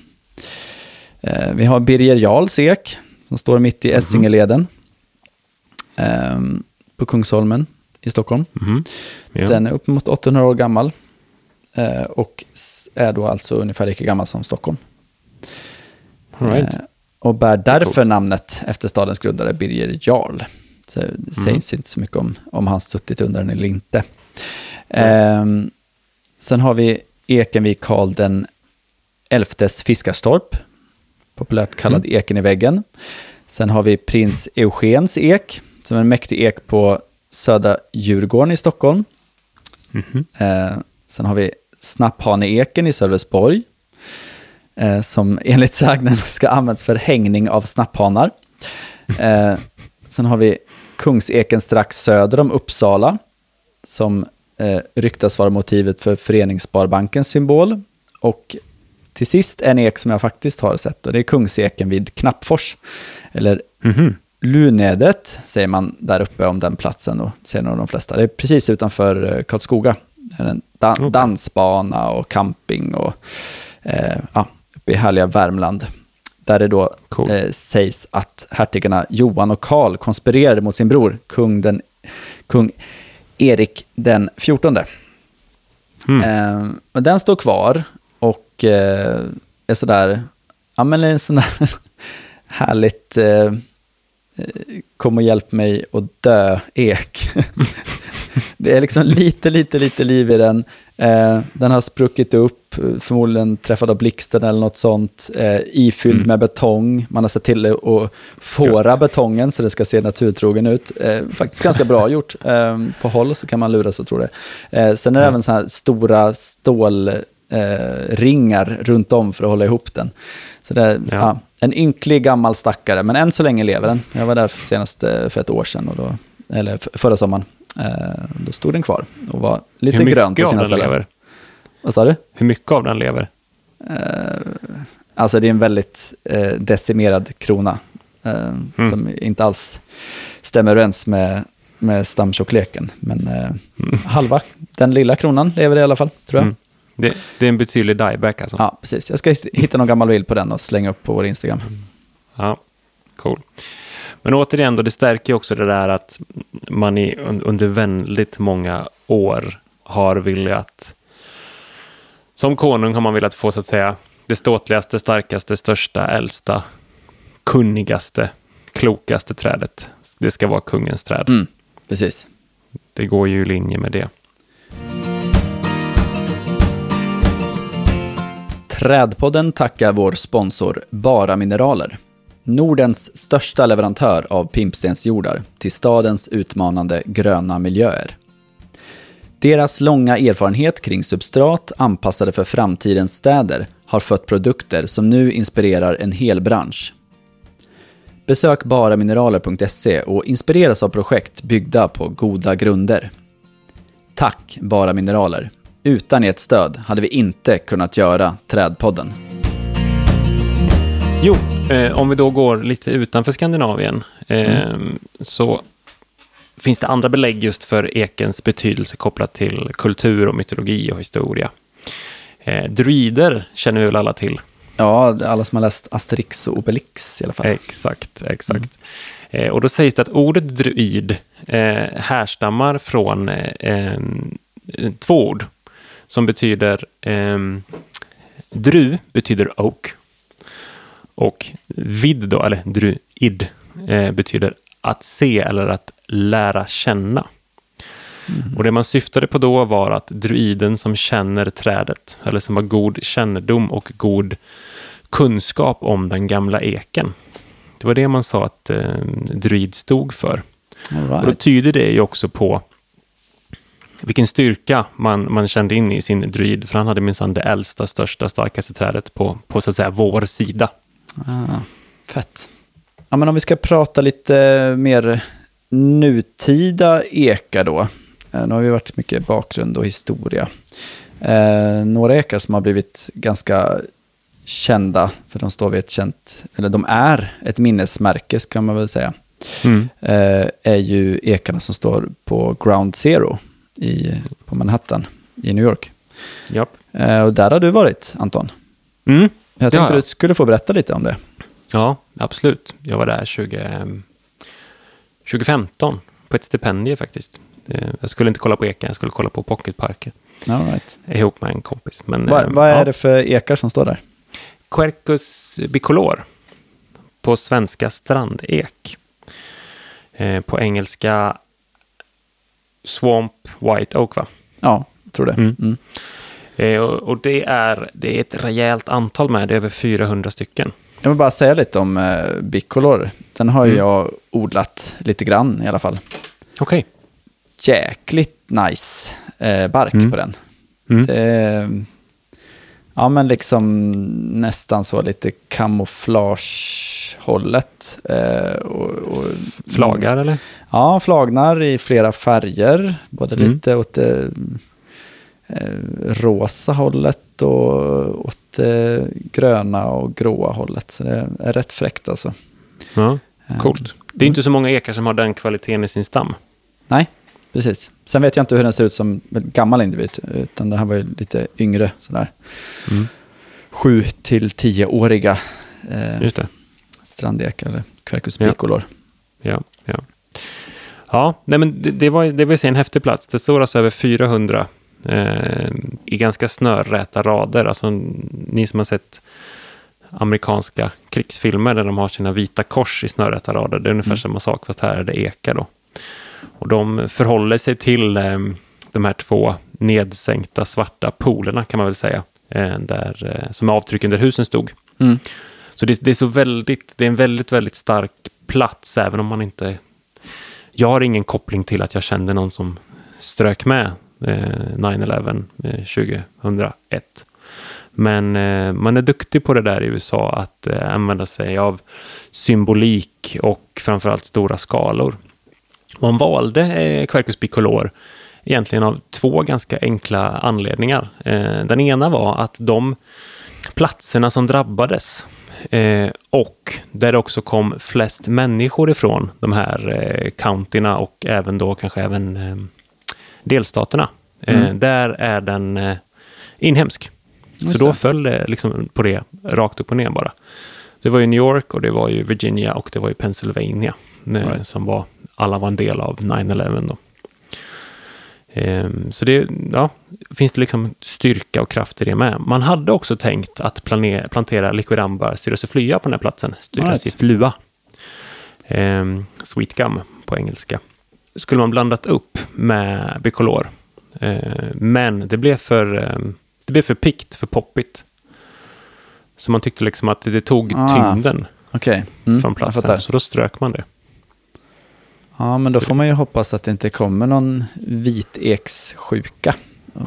Ehm, vi har Birger Jarls ek som står mitt Mhm. i Essingeleden ehm, på Kungsholmen i Stockholm. Mhm. Ja. Den är uppemot 800 år gammal eh, och är då alltså ungefär lika gammal som Stockholm. Right. Eh, och bär därför coolt. namnet efter stadens grundare Birger Jarl. Så Mm. det sägs inte så mycket om, om han suttit under den eller inte. Ehm, sen har vi eken vid Karl den elftes Fiskarstorp, populärt kallad Mm. eken i väggen. Sen har vi prins Eugens ek, som är en mäktig ek på Södra Djurgården i Stockholm. Mhm. Eh, sen har vi Snapphaneeken i Sölvesborg. Eh, som enligt sägnen ska användas för hängning av snapphanar. Eh, sen har vi Kungseken strax söder om Uppsala. Som eh, ryktas vara motivet för Föreningssparbankens symbol. Och till sist en ek som jag faktiskt har sett och det är Kungseken vid Knappfors. Eller Mhm. Lunedet säger man där uppe om den platsen och ser nog de flesta. Det är precis utanför eh, Karlskoga. Det är en da- Okej. dansbana och camping och eh, ja, uppe i härliga Värmland. Där det då Cool. eh, sägs att hertigarna Johan och Karl konspirerade mot sin bror, kung, den, kung Erik den 14. Mm. Eh, och den står kvar och eh, är sådär, ja men en sån där härligt, eh, eh, kom och hjälp mig att dö ek. det är liksom lite, lite, lite liv i den. Eh, den har spruckit upp, förmodligen träffad av blixten eller något sånt, eh, ifylld Mm. med betong. Man har sett till att fåra Gött. betongen så det ska se naturtrogen ut. Eh, faktiskt ganska bra gjort. Eh, på håll så kan man lura sig och tro det. Eh, sen är det Ja. även så här stora stålringar eh, ringar runt om för att hålla ihop den. Så det Ja. ja. en ynklig gammal stackare, men än så länge lever den. Jag var där senast eh, för ett år sedan, och då, eller förra sommaren. Eh, då stod den kvar och var lite grön på sina ställen. lever? Vad sa du? Hur mycket av den lever? Alltså det är en väldigt eh, decimerad krona. eh, Mm. som inte alls stämmer överens med, med stamtjockleken. Men eh, halva, den lilla kronan lever i alla fall, tror jag. Mm. Det, det är en betydlig dieback alltså. Ja, precis. Jag ska hitta någon gammal bild på den och slänga upp på vår Instagram. Ja, cool. Men återigen, då, det stärker ju också det där att man i, un- under väldigt många år har velat... Som konung har man velat få, så att säga, det ståtligaste, starkaste, största, äldsta, kunnigaste, klokaste trädet. Det ska vara kungens träd. Mm, precis. Det går ju i linje med det. Trädpodden tackar vår sponsor Bara Mineraler. Nordens största leverantör av pimpstensjordar till stadens utmanande gröna miljöer. Deras långa erfarenhet kring substrat anpassade för framtidens städer har fött produkter som nu inspirerar en hel bransch. Besök baramineraler.se och inspireras av projekt byggda på goda grunder. Tack Bara Mineraler. Utan ert stöd hade vi inte kunnat göra Trädpodden. Jo, eh, om vi då går lite utanför Skandinavien eh, så finns det andra belägg just för ekens betydelse kopplat till kultur och mytologi och historia. Eh, druider känner vi väl alla till? Ja, alla som har läst Asterix och Obelix i alla fall. Exakt, exakt. Eh, och då sägs det att ordet druid eh, härstammar från eh, två ord som betyder eh, dru betyder oak och vid då, eller druid, eh, betyder att se eller att lära känna. Och det man syftade på då var att druiden som känner trädet, eller som har god kännedom och god kunskap om den gamla eken. Det var det man sa att eh, druid stod för. All Och då right. tyder det ju också på vilken styrka man, man kände in i sin druid, för han hade minsann det äldsta, största, starkaste trädet på, på så att säga vår sida. Ah, fett. Ja, men om vi ska prata lite mer nutida ekar då. Eh, Nu har vi varit mycket bakgrund och historia. Eh, några ekar som har blivit ganska kända, för de står vid ett känt, eller de är ett minnesmärke ska man väl säga, Mm. eh, är ju ekarna som står på Ground Zero i, på Manhattan i New York. Japp. Eh, och där har du varit, Anton. Mm. Jag tänkte Ja. du skulle få berätta lite om det. Ja, absolut. Jag var där 20, 2015 på ett stipendium faktiskt. Eh, Jag skulle inte kolla på Eka, jag skulle kolla på Pocketparker All right. ihop med en kompis. Men, Vad, eh, vad är ja. det för ekar som står där? Quercus bicolor. På svenska strandek. Eh, på engelska Swamp White Oak, va? Ja, jag tror det. Mm. Mm. Eh, och och det, är, det är ett rejält antal med, det är över 400 stycken. Jag vill bara säga lite om eh, Bicolor. Den har ju Mm. jag odlat lite grann i alla fall. Okej. Jäkligt nice eh, bark Mm. på den. Mm. Det ja, men liksom nästan så lite kamouflagehållet. Eh, och, och, Flaggar, eller? Ja, flagnar i flera färger. Både Mm. lite åt det eh, rosa hållet och åt det gröna och gråa hållet. Så det är rätt fräckt alltså. Ja, Eh, coolt. Det är inte så många ekar som har den kvaliteten i sin stam. Nej, precis. Sen vet jag inte hur den ser ut som gammal individ, utan det här var ju lite yngre, sådär. Mm. Sju till tioåriga eh, Just det. strandekar eller Quercus Ja. bicolor. Ja, ja. Ja, nej men det, det var, det säga en häftig plats. Det står alltså över 400 eh, i ganska snörräta rader. Alltså ni som har sett amerikanska krigsfilmer där de har sina vita kors i snörräta rader. Det är ungefär Mm. samma sak, fast här är det ekar då. Och de förhåller sig till eh, de här två nedsänkta svarta polerna kan man väl säga. Eh, där, eh, som avtrycken där husen stod. Mm. Så det, det är så väldigt, det är en väldigt, väldigt stark plats, även om man inte... Jag har ingen koppling till att jag kände någon som strök med eh, 9-11 eh, 2001. Men eh, man är duktig på det där i USA, att eh, använda sig av symbolik och framförallt stora skalor. Man valde eh, Quercus bicolor egentligen av två ganska enkla anledningar. Eh, den ena var att de platserna som drabbades eh, och där det också kom flest människor ifrån, de här eh, countyna och även då kanske även eh, delstaterna. Eh, Mm. där är den eh, inhemsk. Just Så då det. föll det liksom på det rakt upp och ner bara. Det var ju New York och det var ju Virginia och det var ju Pennsylvania eh, Right. som var, alla var en del av 9-11 då. Ehm, Så det ja, finns det liksom styrka och kraft i det med. Man hade också tänkt att plane- plantera liquidambar styrelseflya på den här platsen. Styrelseflua. Ehm, sweet gum på engelska. Skulle man blandat upp med bicolor. Ehm, men det blev för, ehm, det blev för pikt, för poppigt. Så man tyckte liksom att det tog Ah, tyngden Okej. Mm, från platsen. Så då strök man det. Ja, men då får man ju hoppas att det inte kommer någon vitekssjuka.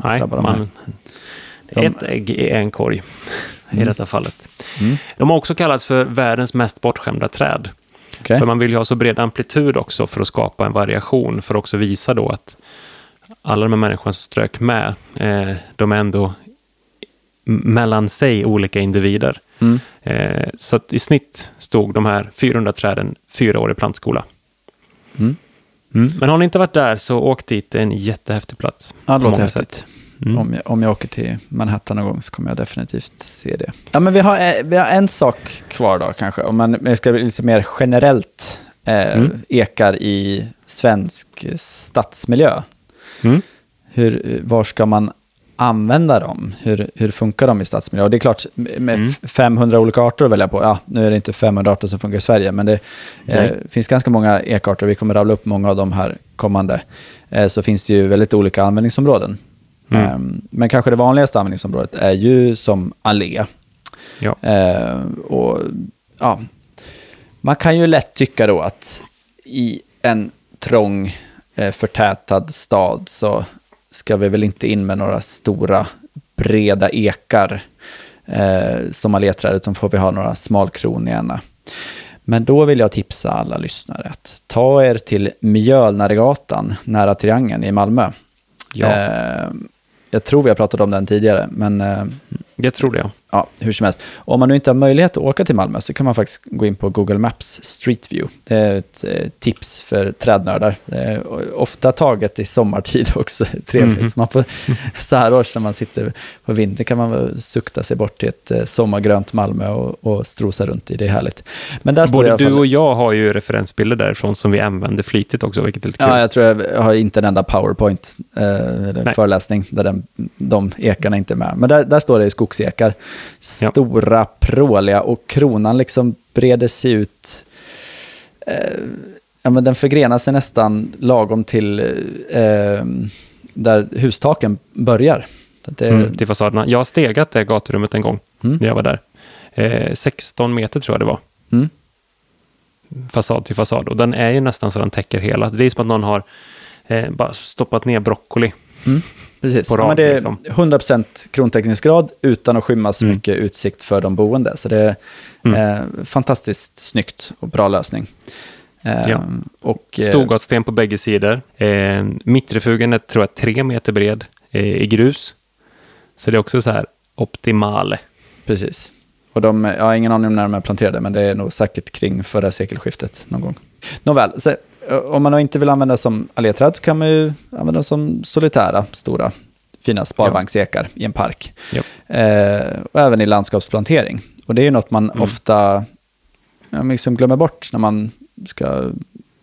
Nej, man, De- ett ägg i en korg i Mm. detta fallet. Mm. De har också kallats för världens mest bortskämda träd. Okej. För man vill ju ha så bred amplitud också för att skapa en variation, för att också visa då att alla de här människorna som strök med, eh, de är ändå mellan sig olika individer. Mm. Eh, så i snitt stod de här 400 träden fyra år i plantskola. Mm. Mm. Men har ni inte varit där så åk dit, det är en jättehäftig plats. Ja, det låter häftigt. sätt. Mm. Om, jag, om jag åker till Manhattan någon gång så kommer jag definitivt se det. Ja, men vi har, eh, vi har en sak kvar då kanske. Om man jag ska bli lite mer generellt eh, Mm. ekar i svensk stadsmiljö. Mm. Hur, var ska man använda dem? Hur, hur funkar de i stadsmiljö? Och det är klart, med Mm. f- 500 olika arter att välja på, ja, nu är det inte 500 arter som funkar i Sverige, men det eh, finns ganska många ekarter, vi kommer rabbla upp många av de här kommande, eh, så finns det ju väldigt olika användningsområden. Mm. Ehm, men kanske det vanligaste användningsområdet är ju som allé. Ja. Eh, och, ja, man kan ju lätt tycka då att i en trång, eh, förtätad stad så ska vi väl inte in med några stora, breda ekar eh, som alléträd, utan får vi ha några smalkroniga. Men då vill jag tipsa alla lyssnare att ta er till Mjölnaregatan, nära Triangeln i Malmö. Ja. Eh, jag tror vi har pratat om den tidigare, men eh, Jag tror det. ja, hur som helst. Om man nu inte har möjlighet att åka till Malmö så kan man faktiskt gå in på Google Maps Street View. Det är ett eh, tips för trädnördar. Ofta taget i sommartid också. Trevligt. Mhm. Så man får, så här års när man sitter på vintern kan man sukta sig bort till ett eh, sommargrönt Malmö och, och strosa runt i. Det är härligt. Men där Både du och jag har ju referensbilder därifrån som vi använder flitigt också, vilket är lite kul. Ja, jag tror jag har inte en enda powerpoint eh, eller Nej. föreläsning där den, de ekarna inte är med. Men där, där står det skogsekar. Ja. Stora, pråliga och kronan liksom breder sig ut. Eh, ja, men den förgrenar sig nästan lagom till eh, där hustaken börjar. Det, Mm, till fasaderna. Jag har stegat det gaturummet en gång Mm. när jag var där. Eh, 16 meter tror jag det var. Mm. Fasad till fasad. Och den är ju nästan så den täcker hela. Det är som att någon har eh, bara stoppat ner broccoli. Precis, på ja, rad, men det är liksom. 100% krontäckningsgrad utan att skymma så Mm. mycket utsikt för de boende. Så det är Mm. eh, fantastiskt snyggt och bra lösning. Eh, Ja. och, eh, Storgatsten på bägge sidor. Eh, mittrefugen är tror jag tre meter bred eh, i grus. Så det är också så här optimale. Precis. Och de, jag har ingen aning om när de är planterade, men det är nog säkert kring förra sekelskiftet någon gång. Nåväl, så, om man inte vill använda som alléträd så kan man ju använda dem som solitära, stora, fina sparbanksekar i en park. Ja. Eh, och även i landskapsplantering. Och det är ju något man Mm. ofta ja, liksom glömmer bort när man ska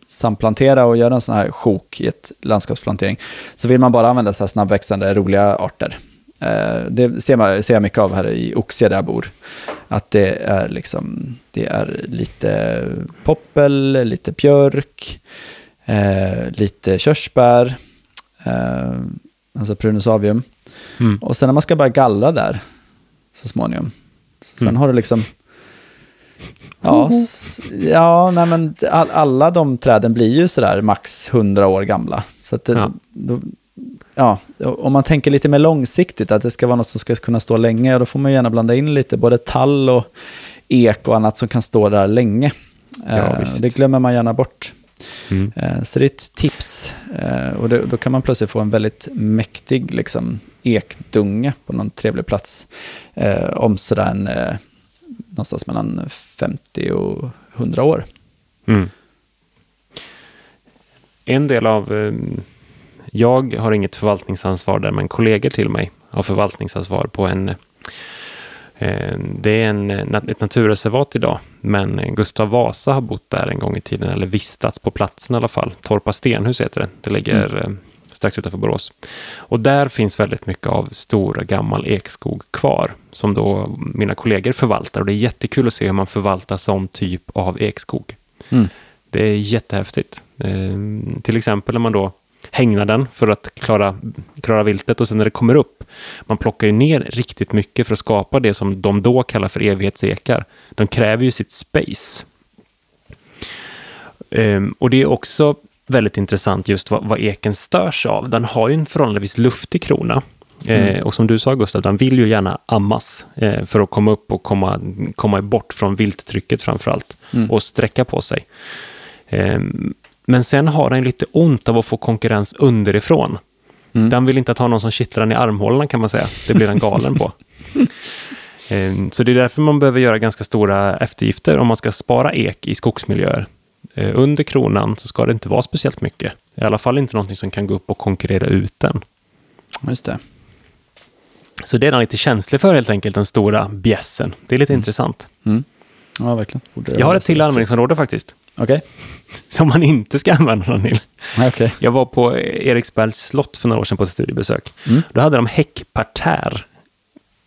samplantera och göra en sån här sjok i ett landskapsplantering. Så vill man bara använda så här snabbväxande, roliga arter. Eh, det ser, man, ser jag mycket av här i Oxie där jag bor. Att det är, liksom, det är lite poppel, lite björk, eh, lite körsbär, eh, alltså prunus avium. Mm. Och sen när man ska börja gallra där så småningom. Så sen Mm. har du liksom... Ja, ja nej men all, alla de träden blir ju sådär max 100 år gamla. Så att det, Ja. Då, ja, om man tänker lite mer långsiktigt, att det ska vara något som ska kunna stå länge, då får man gärna blanda in lite både tall och ek och annat som kan stå där länge. Ja, Eh, det glömmer man gärna bort. Mm. Eh, så det är ett tips. Eh, och då kan man plötsligt få en väldigt mäktig liksom, ekdunge på någon trevlig plats. Om sådär en, någonstans mellan 50 och 100 år. Mm. En del av... Eh, jag har inget förvaltningsansvar där, men kollegor till mig har förvaltningsansvar på en Eh, det är en, ett naturreservat idag, men Gustav Vasa har bott där en gång i tiden, eller vistats på platsen i alla fall. Torpa stenhus heter det. Det ligger mm. Eh, strax utanför Borås. Och där finns väldigt mycket av stor gammal ekskog kvar, som då mina kollegor förvaltar. Och det är jättekul att se hur man förvaltar sån typ av ekskog. Mm. Det är jättehäftigt. Eh, till exempel när man då hängna den för att klara, klara viltet och sen när det kommer upp, man plockar ju ner riktigt mycket för att skapa det som de då kallar för evighetsekar. De kräver ju sitt space. Um, och det är också väldigt intressant just vad, vad, eken störs av. Den har ju en förhållandevis luftig krona. Mm. Eh, och som du sa Gustav, den vill ju gärna ammas eh, för att komma upp och komma, komma bort från vilttrycket framför allt mm. och sträcka på sig. Eh, men sen har den lite ont av att få konkurrens underifrån. Mm. Den vill inte ha någon som kittlar den i armhålorna kan man säga. Det blir den galen på. Ehm, så det är därför man behöver göra ganska stora eftergifter om man ska spara ek i skogsmiljöer. Ehm, under kronan så ska det inte vara speciellt mycket. I alla fall inte någonting som kan gå upp och konkurrera ut den. Just det. Så det är den lite känslig för helt enkelt, den stora bjässen. Det är lite mm. intressant. Mm. Ja, verkligen. Jag har ett till användningsområde faktiskt. Okay. Som man inte ska använda den till. Okay. Jag var på Eriksbergs slott för några år sedan på ett studiebesök. Mm. Då hade de häckparterr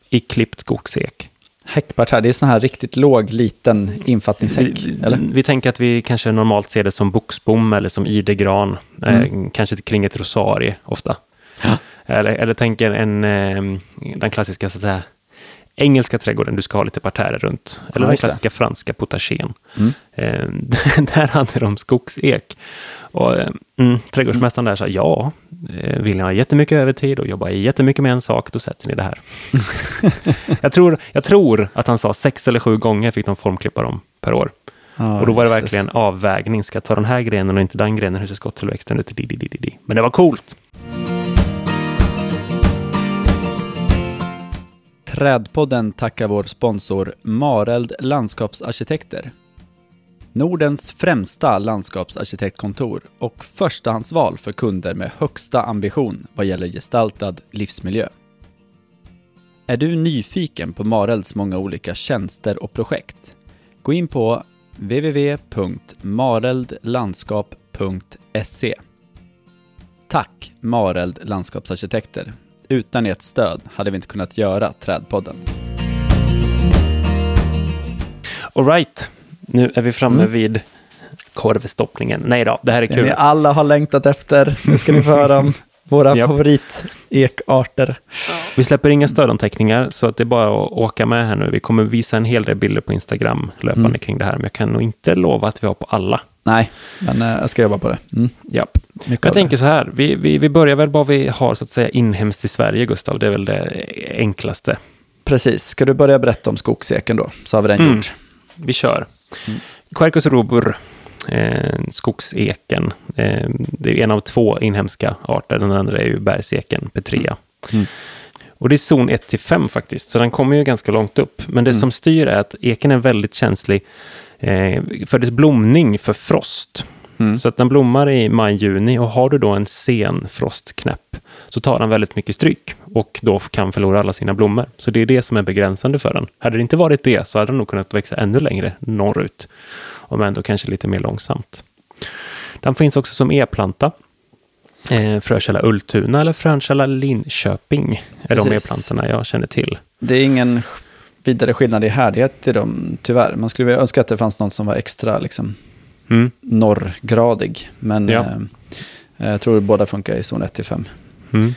i klippt skogsek. Häckparterr, det är sån här riktigt låg, liten infattningshäck, vi, eller? Vi tänker att vi kanske normalt ser det som boxbom eller som idegran. Mm. Eh, kanske kring ett rosarie ofta. Ja. Eller, eller tänker en, eh, den klassiska så att säga, engelska trädgården, du ska ha lite parterrer runt. Eller ja, den klassiska det. franska potagén. Mm. Eh, där hade de skogsek. Och eh, mm, trädgårdsmästaren där sa, ja, eh, vill ni ha jättemycket övertid och jobba jättemycket med en sak, då sätter ni det här. jag, tror, jag tror att han sa sex eller sju gånger fick de formklippa dem per år. Oh, och då var det verkligen avvägning, ska jag ta den här grenen och inte den grenen, hur ser skottillväxten ut? Men det var coolt. Trädpodden tackar vår sponsor Mareld Landskapsarkitekter. Nordens främsta landskapsarkitektkontor och förstahandsval för kunder med högsta ambition vad gäller gestaltad livsmiljö. Är du nyfiken på Marelds många olika tjänster och projekt? Gå in på www.mareldlandskap.se Tack Mareld Landskapsarkitekter utan ert stöd hade vi inte kunnat göra Trädpodden. Alright, nu är vi framme mm. vid korvstoppningen. Nej då, det här är kul. Det alla har längtat efter. Nu ska ni få höra om våra yep. favoritekarter. Vi släpper inga stödanteckningar, så att det är bara att åka med här nu. Vi kommer visa en hel del bilder på Instagram löpande mm. kring det här, men jag kan nog inte lova att vi har på alla. Nej, men äh, jag ska jobba på det. Mm. Japp. Mycket jag tänker så här, vi, vi, vi börjar väl vad vi har så att säga inhemskt i Sverige, Gustav. Det är väl det enklaste. Precis. Ska du börja berätta om skogseken då, så har vi den mm. gjort. Vi kör. Mm. Quercus robur, eh, skogseken. Eh, det är en av två inhemska arter. Den andra är ju bergseken, Petrea. Mm. Och det är zon 1 till 5 faktiskt, så den kommer ju ganska långt upp. Men det mm. som styr är att eken är väldigt känslig eh, för dess blomning för frost. Mm. Så att den blommar i maj-juni och har du då en sen frostknäpp så tar den väldigt mycket stryk och då kan förlora alla sina blommor. Så det är det som är begränsande för den. Hade det inte varit det så hade den nog kunnat växa ännu längre norrut. Om ändå kanske lite mer långsamt. Den finns också som e-planta. Eh, Frökälla Ultuna eller Frökälla Linköping är Precis. de e-plantorna jag känner till. Det är ingen vidare skillnad i härdighet i dem, tyvärr. Man skulle önska att det fanns något som var extra liksom, mm. norrgradig. Men ja. eh, jag tror båda funkar i zon 1-5. Mm.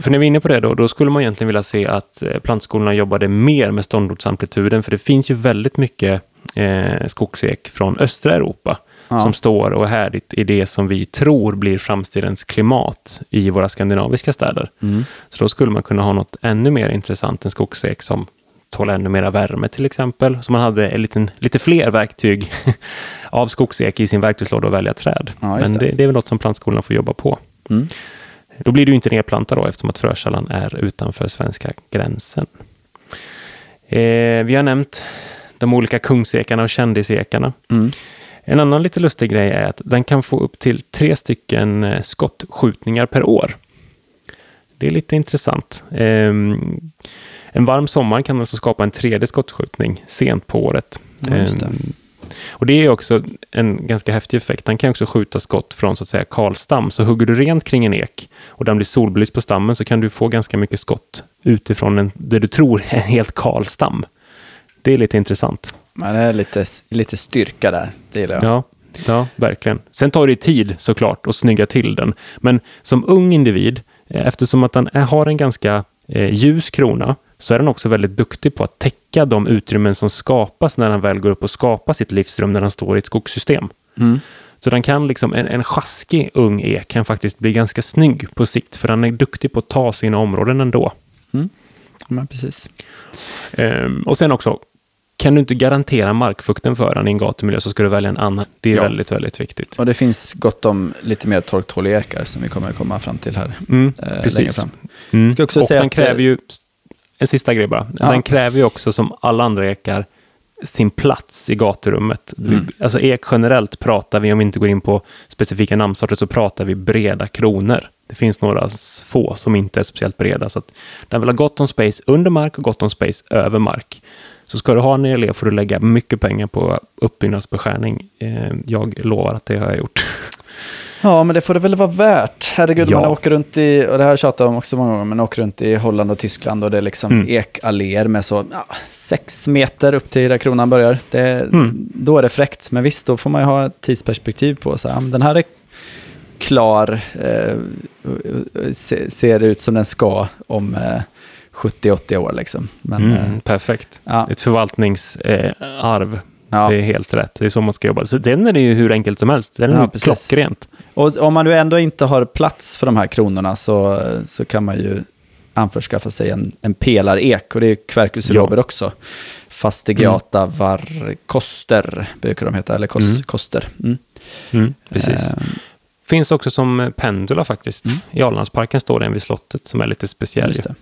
För när vi är inne på det då, då skulle man egentligen vilja se att eh, plantskolorna jobbade mer med ståndortsamplituden, för det finns ju väldigt mycket eh, skogsek från östra Europa ja. som står och är härdigt i det som vi tror blir framtidens klimat i våra skandinaviska städer. Mm. Så då skulle man kunna ha något ännu mer intressant än skogsek som tåla ännu mera värme till exempel. Så man hade en liten, lite fler verktyg av skogsek i sin verktygslåda att välja träd. Ja, Men det. det, det är väl något som plantskolorna får jobba på. Mm. Då blir du inte nedplantad då eftersom att frökällan är utanför svenska gränsen. Eh, vi har nämnt de olika kungsekarna och kändisekarna. Mm. En annan lite lustig grej är att den kan få upp till tre stycken eh, skottskjutningar per år. Det är lite intressant. Ehm, en varm sommar kan alltså skapa en tredje skottskjutning sent på året. Just det. Ehm, och det är också en ganska häftig effekt. Den kan också skjuta skott från så att säga kalstam. Så hugger du rent kring en ek och den blir solbelyst på stammen så kan du få ganska mycket skott utifrån en, det du tror är en helt kal stam. Det är lite intressant. Men det är lite, lite styrka där, det gillar jag. Ja, ja, verkligen. Sen tar det tid såklart att snygga till den. Men som ung individ, eh, eftersom att den har en ganska eh, ljus krona, så är den också väldigt duktig på att täcka de utrymmen som skapas när den väl går upp och skapar sitt livsrum när den står i ett skogssystem. Mm. Så den kan liksom, en, en sjaskig ung ek kan faktiskt bli ganska snygg på sikt, för den är duktig på att ta sina områden ändå. Men precis. Ehm, och sen också, kan du inte garantera markfukten för den i en gatumiljö så ska du välja en annan. Det är Ja. väldigt, väldigt viktigt. Och det finns gott om lite mer torktåliga ekar som vi kommer komma fram till här Mm, eh, längre precis. fram. Mm. Ska också och säga den att, kräver ju, en sista grej bara, Ja. den kräver ju också som alla andra ekar sin plats i gaturummet. Mm. Alltså ek generellt pratar vi, om vi inte går in på specifika namnsorter, så pratar vi breda kronor. Det finns några få som inte är speciellt breda, så att den vill ha gott om space under mark och gott om space över mark. Så ska du ha en elev får du lägga mycket pengar på uppbyggnadsbeskärning. Eh, Jag lovar att det har jag gjort. Ja, men det får det väl vara värt. Herregud, Ja. man åker runt i, och det har jag om också många gånger, men åker runt i Holland och Tyskland och det är liksom Mm. ekalléer med så ja, sex meter upp till där kronan börjar. Det, Mm. Då är det fräckt, men visst, då får man ju ha ett tidsperspektiv på. Så, här, den här är klar, eh, se, ser ut som den ska om eh, 70-80 år. Liksom. Men, eh, Mm, perfekt. ja, Ett förvaltningsarv. ja. Det är helt rätt. Det är så man ska jobba. Så den är det ju hur enkelt som helst. Den är Ja, klockrent. Och om man nu ändå inte har plats för de här kronorna så, så kan man ju anförskaffa sig en, en pelarek. Och det är ju Quercus. Mm. robur också. Fastigiata varkoster brukar de heta, eller kos, Mm. koster. Mm. Mm, precis. Eh, Finns också som pendula faktiskt. Mm. I Alnarpsparken står det en vid slottet som är lite speciell. just ju. det.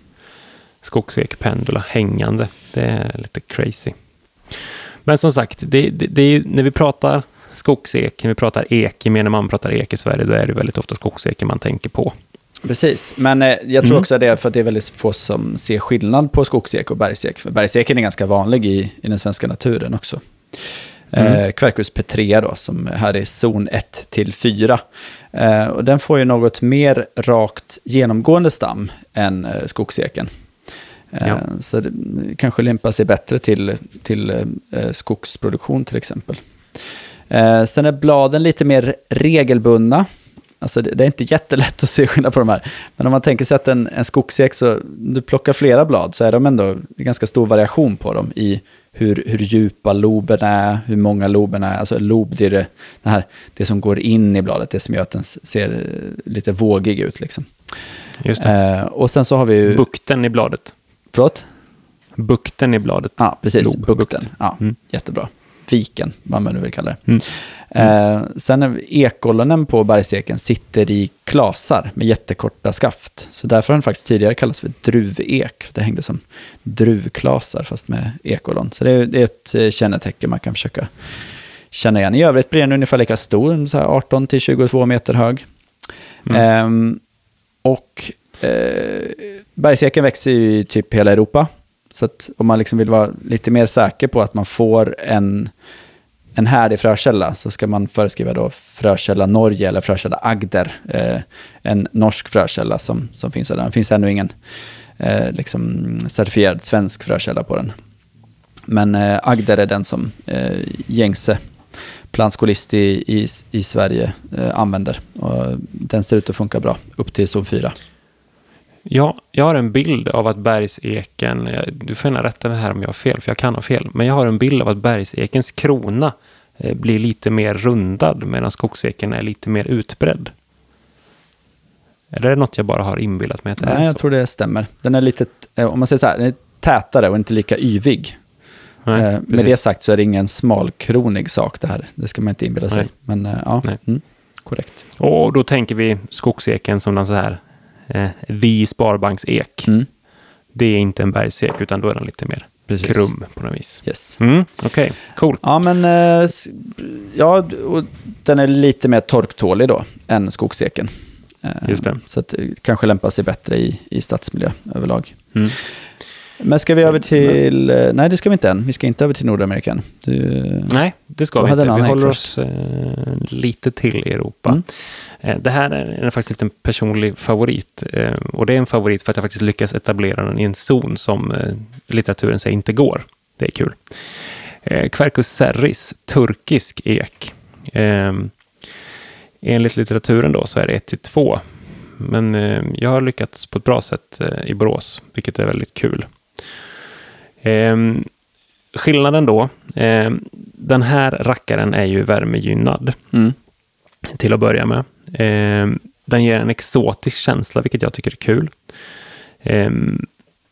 Skogsekpendula hängande. Det är lite crazy. Men som sagt, det, det, det är när vi pratar skogsek, när vi pratar ek, gemene man pratar ek i Sverige, då är det väldigt ofta skogseken man tänker på. Precis, men eh, jag tror Mm. också det är för att det är väldigt få som ser skillnad på skogsek och bergsek. För bergseken är ganska vanlig i, i den svenska naturen också. Mm. Eh, Quercus petrea då, som här är zon 1 till 4. Eh, och den får ju något mer rakt genomgående stam än eh, skogseken. Eh, Ja. Så det kanske lämpar sig bättre till, till eh, skogsproduktion till exempel. Eh, sen är bladen lite mer regelbundna. Alltså det, är inte jättelätt att se skillnad på de här. Men om man tänker sig att en, en skogsek, så du plockar flera blad, så är de ändå ganska stor variation på dem i hur, hur djupa loberna är, hur många loberna är. Alltså lob, det är det, det, här, det som går in i bladet, det som gör att den ser eh, lite vågig ut. Liksom. Just det. Eh, och sen så har vi ju... Bukten i bladet. Förlåt? Bukten i bladet. Ja, precis. Lob, Bukten. bukt. Ja, Mm. jättebra. Viken, vad man nu vill kalla det. Mm. Eh, sen ekollonen på bergseken sitter i klasar med jättekorta skaft. Så därför har den faktiskt tidigare kallats för druvek. Det hängde som druvklasar fast med ekollon. Så det är, det är ett eh, kännetecken man kan försöka känna igen. I övrigt blir den ungefär lika stor, så här 18 till 22 meter hög. Mm. Ehm, och eh, bergseken växer ju i typ hela Europa. Så att om man liksom vill vara lite mer säker på att man får en, en härdig frökälla så ska man föreskriva då frökälla Norge eller frökälla Agder. Eh, en norsk frökälla som, som finns där. Det finns ännu ingen eh, liksom certifierad svensk frökälla på den. Men eh, Agder är den som eh, gängse plantskolist i, i, i Sverige eh, använder. Och den ser ut att funka bra upp till zon 4. Ja, jag har en bild av att bergseken, eh, du får gärna rätta det här om jag har fel, för jag kan ha fel, men jag har en bild av att bergsekens krona eh, blir lite mer rundad medan skogseken är lite mer utbredd. Är det något jag bara har inbillat mig att det är Nej, jag så? tror det stämmer. Den är lite, eh, om man säger så här, den är tätare och inte lika yvig. Nej, Eh, med det sagt så är det ingen smalkronig sak det här. Det ska man inte inbilla sig. Nej. Men eh, ja, mm, korrekt. Och då tänker vi skogseken som den så här, eh, the sparbanksek. Mm, Det är inte en bergsek, utan då är den lite mer precis. krum på något vis. Yes. Mm, Okej, cool. Ja, men eh, ja, och den är lite mer torktålig då än skogseken. Eh, Just det. Så att det kanske lämpar sig bättre i, i stadsmiljö överlag. Mm. Men ska vi över till... eh, Nej, det ska vi inte än. Vi ska inte över till Nordamerika. Du, Nej, det ska vi inte. Vi håller oss eh, lite till i Europa. Mm. Eh, det här är, faktiskt en personlig favorit. Eh, och det är en favorit för att jag faktiskt lyckas etablera den i en zon som litteraturen säger inte går. Det är kul. Quercus serris, turkisk ek. Eh, enligt litteraturen då så är det 1 till 2. Men eh, jag har lyckats på ett bra sätt eh, i Borås, vilket är väldigt kul. Ehm, skillnaden då, eh, den här rackaren är ju värmegynnad mm, till att börja med. Eh, den ger en exotisk känsla, vilket jag tycker är kul. Eh,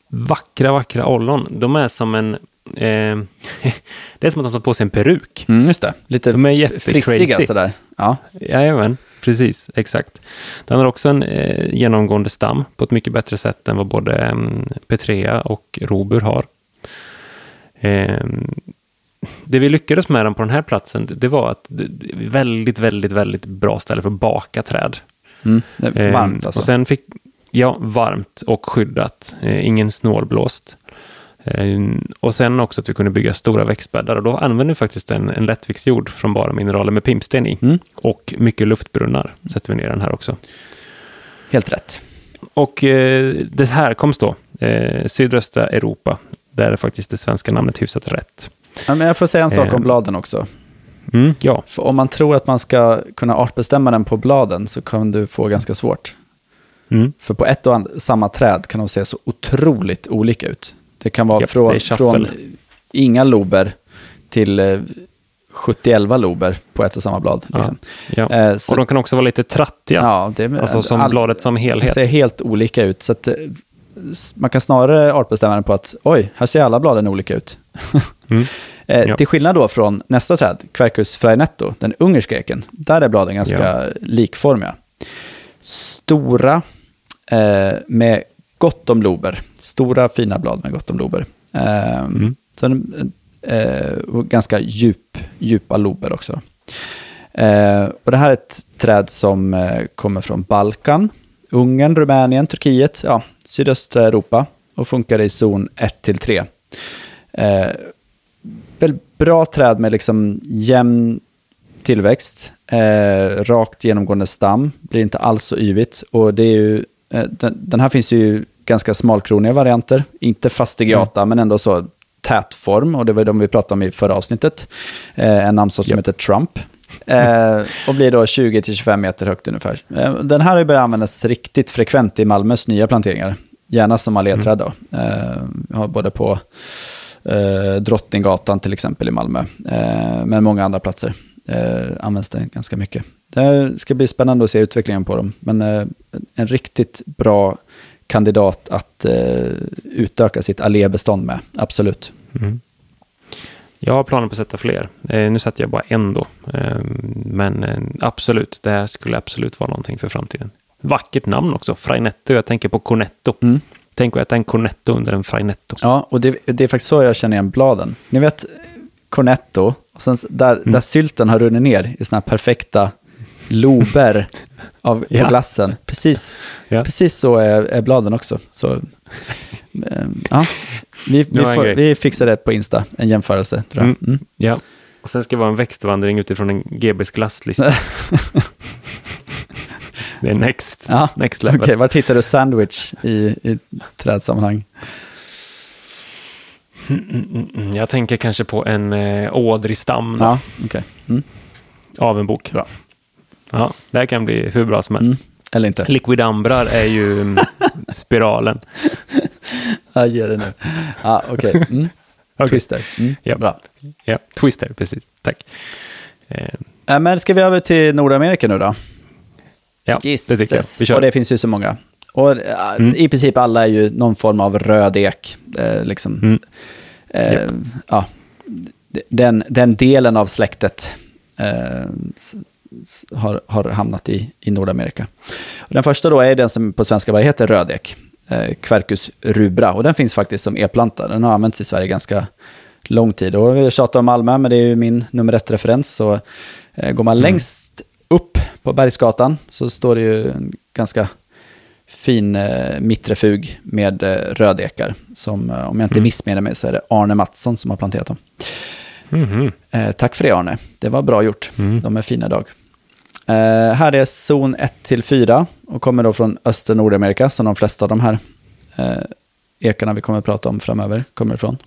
vackra, vackra ollon. De är som en... Eh, det är som att de tar på sig en peruk. mm, just det. Lite De är frissiga sådär. Ja. Jajamän, precis, exakt. Den har också en eh, genomgående stam på ett mycket bättre sätt än vad både eh, Petrea och Robur har. Eh, det vi lyckades med den på den här platsen, det- var att det väldigt, väldigt, väldigt bra ställe för att baka träd. Mm, det är Eh, varmt alltså. Och sen fick, ja, varmt och skyddat. Eh, ingen snålblåst. Eh, och sen också att vi kunde bygga stora växtbäddar. Och då använde vi faktiskt en, en lättviktsjord från bara mineraler med pimpsten i. Mm. Och mycket luftbrunnar sätter vi ner den här också. Helt rätt. Och eh, det här då, eh, sydöstra Europa. Där är faktiskt det svenska namnet hyfsat rätt. Ja, men jag får säga en sak om Eh. bladen också. Mm, ja, För om man tror att man ska kunna artbestämma den på bladen så kan du få ganska svårt. mm, För på ett och samma träd kan de se så otroligt olika ut. Det kan vara Japp, från, det från inga lober till eh, 70-11 lober på ett och samma blad. Ja. Liksom. ja. Eh, så, Och de kan också vara lite trattiga. ja, det, alltså som all- bladet som helhet. ser helt olika ut. Så att, eh, man kan snarare artbestämma den på att oj, här ser alla bladen olika ut. Mm. Eh, Ja. Till skillnad då från nästa träd, Quercus frainetto, den ungerska eken. Där är bladen ganska likformiga. Stora eh, med gott om lober. Stora fina blad med gott om lober. Eh, Mm. så den, eh, och ganska djup, djupa lober också. Eh, och det här är ett träd som eh, kommer från Balkan, Ungern, Rumänien, Turkiet, ja, sydöstra Europa och funkar i zon 1-3. Eh, väl bra träd med liksom jämn tillväxt, eh, rakt genomgående stam, blir inte alls så yvigt. Och det är ju, eh, den, den här finns ju ganska smalkroniga varianter, inte fastigiata, men ändå så tät form, och det var de vi pratade om i förra avsnittet. Eh, en namnsort som heter Trump. Eh, och blir då 20-25 meter högt ungefär. Eh, den här har ju börjat användas riktigt frekvent i Malmös nya planteringar. Gärna som alléträd då. Eh, jag har både på eh, Drottninggatan till exempel i Malmö, eh, men många andra platser eh, används det ganska mycket. Det ska bli spännande att se utvecklingen på dem, men eh, en riktigt bra kandidat att eh, utöka sitt allébestånd med, absolut. Mm. Jag har planer på att sätta fler. Eh, nu sätter jag bara en då. Eh, men eh, absolut, det här skulle absolut vara någonting för framtiden. Vackert namn också, Frainetto. Jag tänker på Cornetto. Mm. Tänk att äta en Cornetto under en Frainetto. Ja, och det, det är faktiskt så jag känner igen bladen. Ni vet Cornetto, och sen där, där sylten har runnit ner i såna här perfekta lober av Ja. glassen. Precis, Ja. precis så är, är bladen också. Så, eh, ja. Vi, vi, får, vi fixar det på Insta, en jämförelse tror jag. Mm. Mm. Ja. Och sen ska det vara en växtvandring utifrån en GBs glasslista. det är next, Ja, next Okej, level. var hittar du sandwich i, i trädsammanhang? Mm, mm, mm. Jag tänker kanske på en eh, ådristam Ja, okej. Mm. av en bok. Bra. Ja, det här kan bli hur bra som helst. Mm. Eller inte. Liquidambrar är ju mm, spiralen. Jag ger det nu. Ja, okej. Mm. Okej. Twister. Mm. Ja. Bra. Ja, Twister, precis. Tack. Eh, men ska vi över till Nordamerika nu då? ja, det tycker jag. Vi kör. Och det finns ju så många. Och eh, Mm. i princip alla är ju någon form av röd ek. Eh, liksom. Mm. Eh, Japp. ja, den, den delen av släktet eh, har, har hamnat i, i Nordamerika. Och den första då är den som på svenska bara heter rödek, eh, Quercus rubra. Och den finns faktiskt som e-planta. Den har använts i Sverige ganska lång tid. Och vi tjatar om Malmö, men det är ju min nummer ett-referens. Så eh, går man längst upp på Bergsgatan så står det ju en ganska fin eh, mittrefug med eh, rödekar. Som, eh, om jag inte Mm. missminner mig, så är det Arne Mattsson som har planterat dem. Mhm. Eh, tack för det Arne, det var bra gjort. Mm. De är fina idag. Eh, här är zon 1-4 och kommer då från östra Nordamerika, som de flesta av de här eh, ekarna vi kommer att prata om framöver kommer ifrån.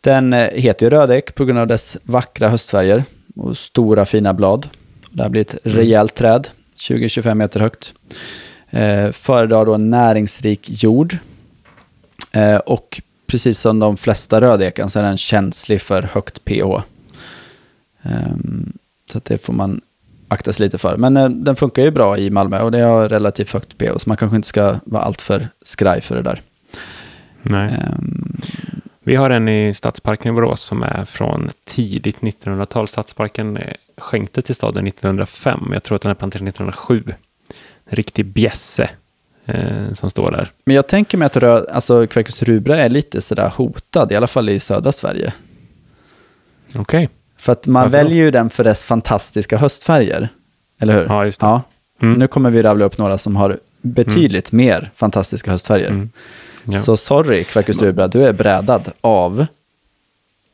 Den eh, heter ju rödek på grund av dess vackra höstfärger och stora fina blad. Det här blir ett rejält träd, 20-25 meter högt. Eh, föredrar då en näringsrik jord. Eh, och precis som de flesta rödekan så är den känslig för högt pH. Ehm, så det får man akta sig lite för. Men eh, den funkar ju bra i Malmö och det har relativt högt pH. Så man kanske inte ska vara alltför skraj för det där. Nej. Ehm, Vi har en i Stadsparken i Borås som är från tidigt 1900-tal. Stadsparken eh, skänkte till staden 1905. Jag tror att den är planterad 1907. En riktig bjässe eh, som står där. men jag tänker mig att röd, alltså Quercus rubra är lite sådär hotad, i alla fall i södra Sverige. Okej. För att man Varför väljer ju den för dess fantastiska höstfärger. Eller hur? Ja, just det. Ja. Mm. Nu kommer vi rabbla upp några som har betydligt mer fantastiska höstfärger. Mm. Ja. Så sorry, Quercus rubra, du är brädad av...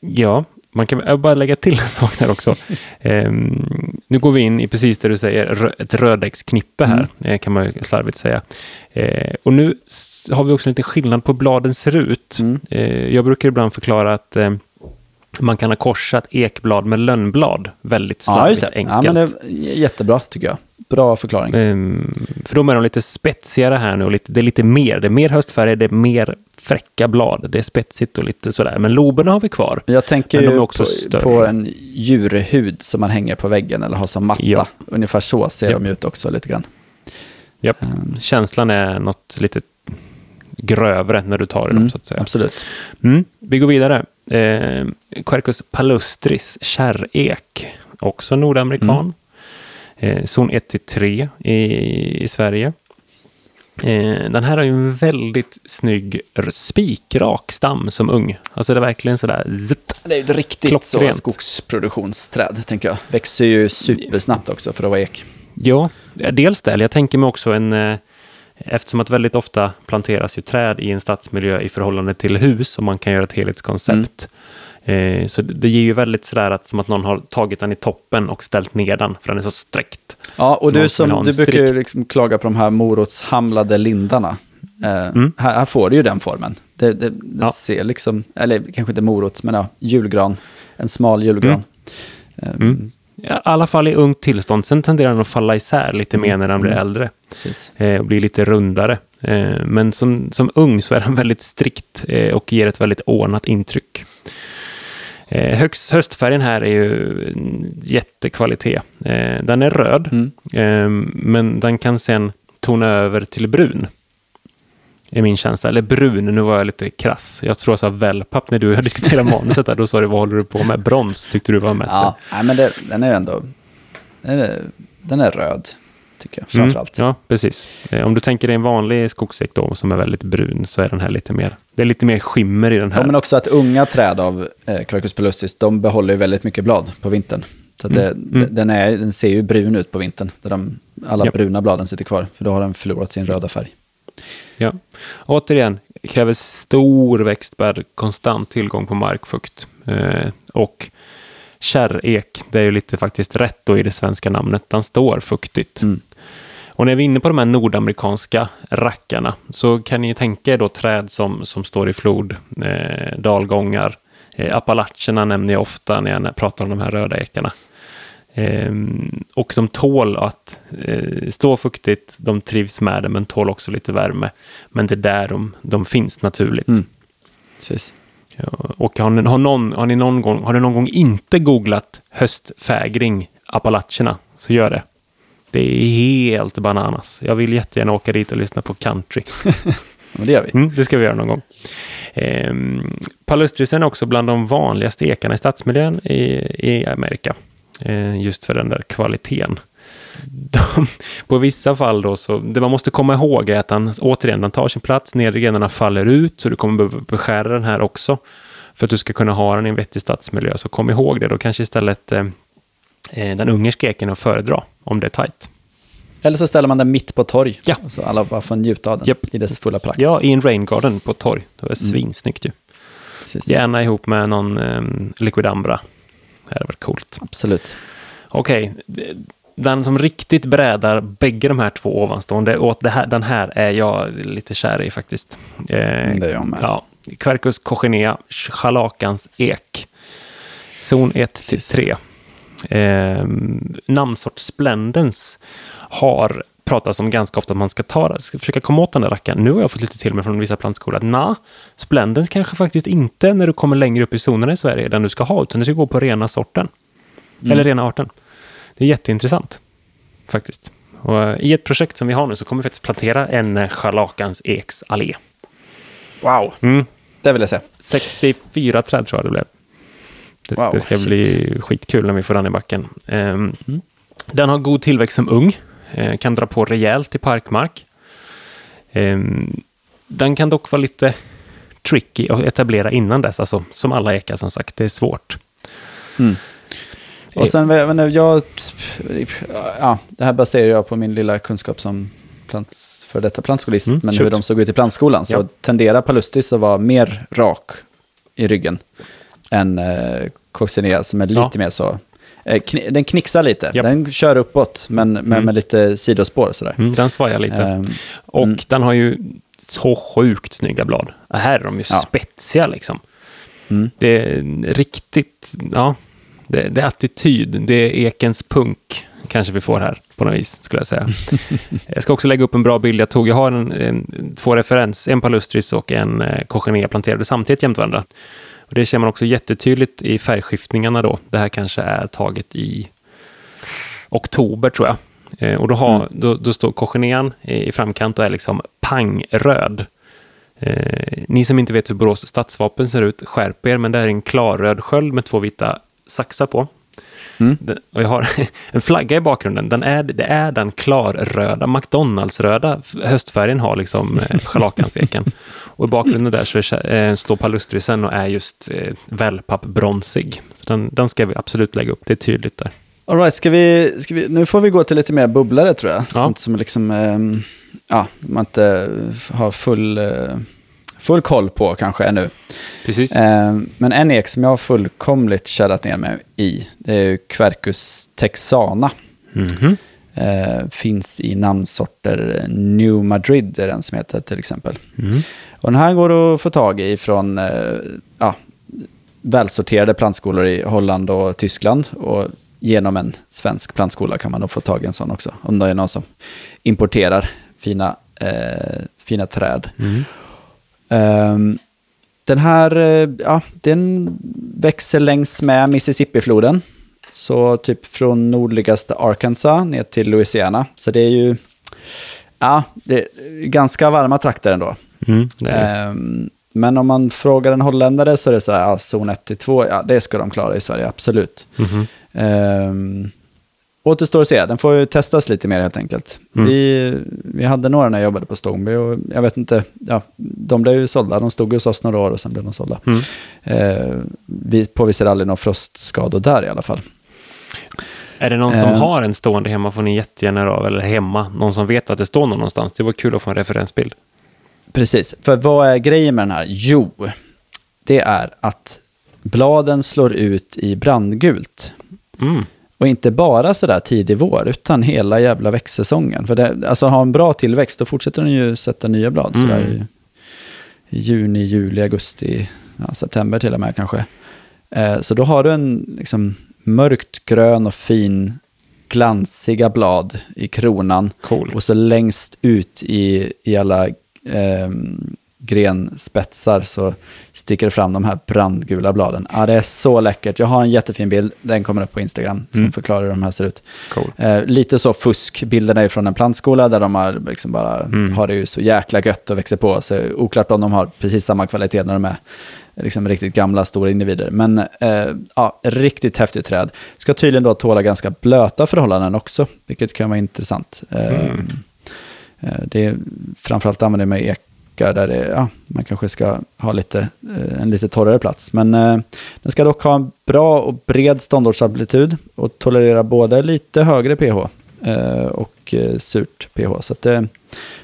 Ja, man kan bara lägga till en sak där också. Ehm, nu går vi in i precis det du säger, ett rödäggsknippe här, eh, kan man ju slarvigt säga. Eh, och nu har vi också lite skillnad på bladen ser ut. Mm. Eh, jag brukar ibland förklara att eh, man kan ha korsat ekblad med lönnblad väldigt Ja, slarvigt. Ja, enkelt. men det är jättebra, tycker jag. Bra förklaring. Ehm, för de är de lite spetsigare här nu och lite, det är lite mer. Det är mer höstfärger, det är mer fräcka blad. Det är spetsigt och lite sådär. Men loberna har vi kvar. Jag tänker Men de är också på, större. på en djurhud som man hänger på väggen eller har som matta. Ja. Ungefär så ser Japp. de ut också lite grann. Japp. Ehm, Känslan är något lite grövre när du tar i dem Mm, så att säga. Absolut. Mm, vi går vidare. Eh, Quercus palustris, kärrek, också nordamerikan. Mm. Eh, zon 1-3 i, i Sverige. Eh, den här har ju en väldigt snygg spikrak stam som ung. Alltså det är verkligen sådär zitt. Det är ju ett riktigt så skogsproduktionsträd, tänker jag. Växer ju supersnabbt också för att vara ek. Ja, dels det. Jag tänker mig också en... Eftersom att väldigt ofta planteras ju träd i en stadsmiljö i förhållande till hus och man kan göra ett helhetskoncept. Eh, så det det ger ju väldigt sådär att som att någon har tagit den i toppen och ställt ner den för den är så sträckt. Ja, och du, som, du brukar ju liksom klaga på de här morotshamlade lindarna. Eh, Mm. här, här får du ju den formen. Det, det, det Ja. ser liksom, eller kanske inte morot, men ja, julgran. En smal julgran. Eh, Mm. I alla fall i ungt tillstånd. Sen tenderar den att falla isär lite mer när den blir Mm. äldre. Eh, och blir lite rundare. Eh, men som, som ung så är den väldigt strikt eh, och ger ett väldigt ordnat intryck. Eh, högst, höstfärgen här är ju jättekvalitet. Den är röd, Mm. men den kan sen tona över till brun. Är min känsla. Eller brun, nu var jag lite krass. Jag tror jag sa wellpapp när du diskuterade manuset där. Då sa du, vad håller du på med? Brons tyckte du var med. Ja, nej, men det, den är ändå, den är, den är röd, tycker jag, framförallt. Mm, ja, precis. Eh, om du tänker dig en vanlig skogsäck då, som är väldigt brun, så är den här lite mer... Det är lite mer skimmer i den här. Ja, men också att unga träd av eh, palustris, de behåller ju väldigt mycket blad på vintern. Så det, Mm. Den, är, den ser ju brun ut på vintern, där de, alla Japp. bruna bladen sitter kvar, för då har den förlorat sin röda färg. Ja. Återigen, kräver stor växtbärd, konstant tillgång på markfukt. Eh, och kärrek, det är ju lite faktiskt rätt då i det svenska namnet, den står fuktigt. Mm. Och när vi är inne på de här nordamerikanska rackarna så kan ni tänka er då träd som, som står i flod, eh, dalgångar. Eh, Appalacherna nämner jag ofta när jag pratar om de här röda ekarna. Ehm, och de tål att eh, stå fuktigt, de trivs med det, men tål också lite värme. Men det är där de, de finns naturligt. Mm. Precis. Ja, och har ni, har, någon, har, ni någon gång, har ni någon gång inte googlat höstfägring Appalacherna, så gör det. Det är helt bananas. Jag vill jättegärna åka dit och lyssna på country. Men det gör vi. Mm, det ska vi göra någon gång. Ehm, palustrisen är också bland de vanligaste ekarna i stadsmiljön i, i Amerika. Ehm, just för den där kvaliteten. De, på vissa fall då, så det man måste komma ihåg är att han återigen, den tar sin plats, nedre grenarna faller ut, så du kommer behöva beskära den här också. För att du ska kunna ha den i en vettig stadsmiljö. Så kom ihåg det, då kanske istället eh, eh den ungerska eken att föredra, om det är tajt. Eller så ställer man den mitt på torg, Ja. så alla bara får njuta av den Japp. i dess fulla prakt. Ja, i en rain garden på torg. Det är svinsnyggt ju. Precis. Gärna ihop med någon eh, Liquid Ambra. Det hade varit coolt. Absolut. Okej, den som riktigt brädar bägge de här två ovanstående, och det här, den här är jag lite kär i faktiskt. Eh, det är jag med. Ja, Quercus cochinea, schalakans ek. Zon 1 till Precis. 3. Eh, namnsort Splendens har pratats om ganska ofta att man ska ta ska försöka komma åt den där rackaren. Nu har jag fått lite till mig från vissa plantskolor att na, Splendens kanske faktiskt inte när du kommer längre upp i zonerna i Sverige den du ska ha, utan du ska gå på rena sorten. Mm. Eller rena arten. Det är jätteintressant faktiskt. Och eh, I ett projekt som vi har nu så kommer vi faktiskt plantera en eh, scharlakans eks allé. Wow, Mm. det vill jag se. 64 träd tror jag det blev. Det, Wow, det ska shit. bli skitkul när vi får den i backen. Ehm, Den har god tillväxt som ung. Eh, kan dra på rejält i parkmark. Ehm, den kan dock vara lite tricky att etablera innan dess. Alltså, som alla ekar som sagt, det är svårt. Mm. Och sen, jag, ja, det här baserar jag på min lilla kunskap som plants, för detta plantskolist, Mm, men shoot. hur de såg ut i plantskolan. Så Ja. tenderar palustris att vara mer rak i ryggen än eh, coccinea som är lite Ja. mer så. Eh, den knixar lite, Japp. den kör uppåt, men med, Mm. med lite sidospår sådär. Mm, den svajar lite. Ehm, Och Mm. den har ju så sjukt snygga blad. Här är de ju Ja. spetsiga liksom. Mm. Det är riktigt, ja, det, det är attityd. Det är ekens punk, kanske vi får här på något vis, skulle jag säga. jag ska också lägga upp en bra bild jag tog. Jag har en, en, två referens, en palustris och en eh, cochenea planterade samtidigt jämte varandra. Och det ser man också jättetydligt i färgskiftningarna då. Det här kanske är taget i oktober tror jag. Eh, och då, har, Mm. då, då står i, i framkant och är liksom pangröd. Eh, ni som inte vet hur Borås stadsvapen ser ut, skärp er, men det är en klarröd sköld med två vita saxar på. Mm. Och jag har en flagga i bakgrunden. Den är, det är den klarröda, McDonalds-röda höstfärgen har liksom eh, scharlakanseken. Och i bakgrunden där så är, eh, står palustrisen och är just eh, wellpapp-bronsig. Så den, den ska vi absolut lägga upp, det är tydligt där. All right, ska vi, ska vi, nu får vi gå till lite mer bubblare tror jag. Ja. Sånt som liksom, ehm, ja, man inte har full, eh, full koll på kanske ännu. Precis. Ehm, men en ek som jag har fullkomligt kärrat ner mig i, det är ju Quercus texana. Mhm. Eh, finns i namnsorter New Madrid, är den som heter till exempel. Mm. Och den här går att få tag i från eh, ja, välsorterade plantskolor i Holland och Tyskland. Och genom en svensk plantskola kan man nog få tag i en sån också. Om det är någon som importerar fina, eh, fina träd. Mm. Ehm, den här, eh, ja, den växer längs med Mississippi-floden. Så typ från nordligaste Arkansas ner till Louisiana. Så det är ju, ja, det är ganska varma trakter ändå. Mm. Ehm, men om man frågar en holländare så är det så här, ja, zon 1 till 2, ja det ska de klara i Sverige, absolut. Mhm. Um, återstår att se, den får ju testas lite mer helt enkelt. Mm. Vi, vi hade några när jag jobbade på Stångby och jag vet inte, ja, de blev ju sålda, de stod hos oss några år och sen blev de sålda. Mm. Uh, vi påvisade aldrig några frostskador där i alla fall. Är det någon som Eh. har en stående hemma får ni jättegärna av, eller hemma, någon som vet att det står någon någonstans. Det var kul att få en referensbild. Precis, för vad är grejen med den här? Jo, det är att bladen slår ut i brandgult. Mm. Och inte bara sådär tidig vår, utan hela jävla växtsäsongen. För det, alltså har en bra tillväxt, då fortsätter den ju sätta nya blad. Mm. Sådär i, juni, juli, augusti, ja, september till och med kanske. Eh, så då har du en liksom, mörkt grön och fin glansiga blad i kronan. Cool. Och så längst ut i, i alla ehm, grenspetsar så sticker det fram de här brandgula bladen. Ja, det är så läckert. Jag har en jättefin bild, den kommer upp på Instagram, som Mm. förklarar hur de här ser ut. Cool. Eh, lite så fusk, bilderna är från en plantskola där de har, liksom bara, Mm. har det ju så jäkla gött och växer på. Så oklart om de har precis samma kvalitet när de är liksom riktigt gamla, stora individer. Men eh, ja, riktigt häftigt träd. Ska tydligen då tåla ganska blöta förhållanden också, vilket kan vara intressant. Eh, Mm. eh, det är, framförallt använder jag mig backar där det, ja, man kanske ska ha lite, eh, en lite torrare plats. Men eh, den ska dock ha en bra och bred ståndortsamplitud och tolerera både lite högre pH eh, och eh, surt pH. Så att, eh,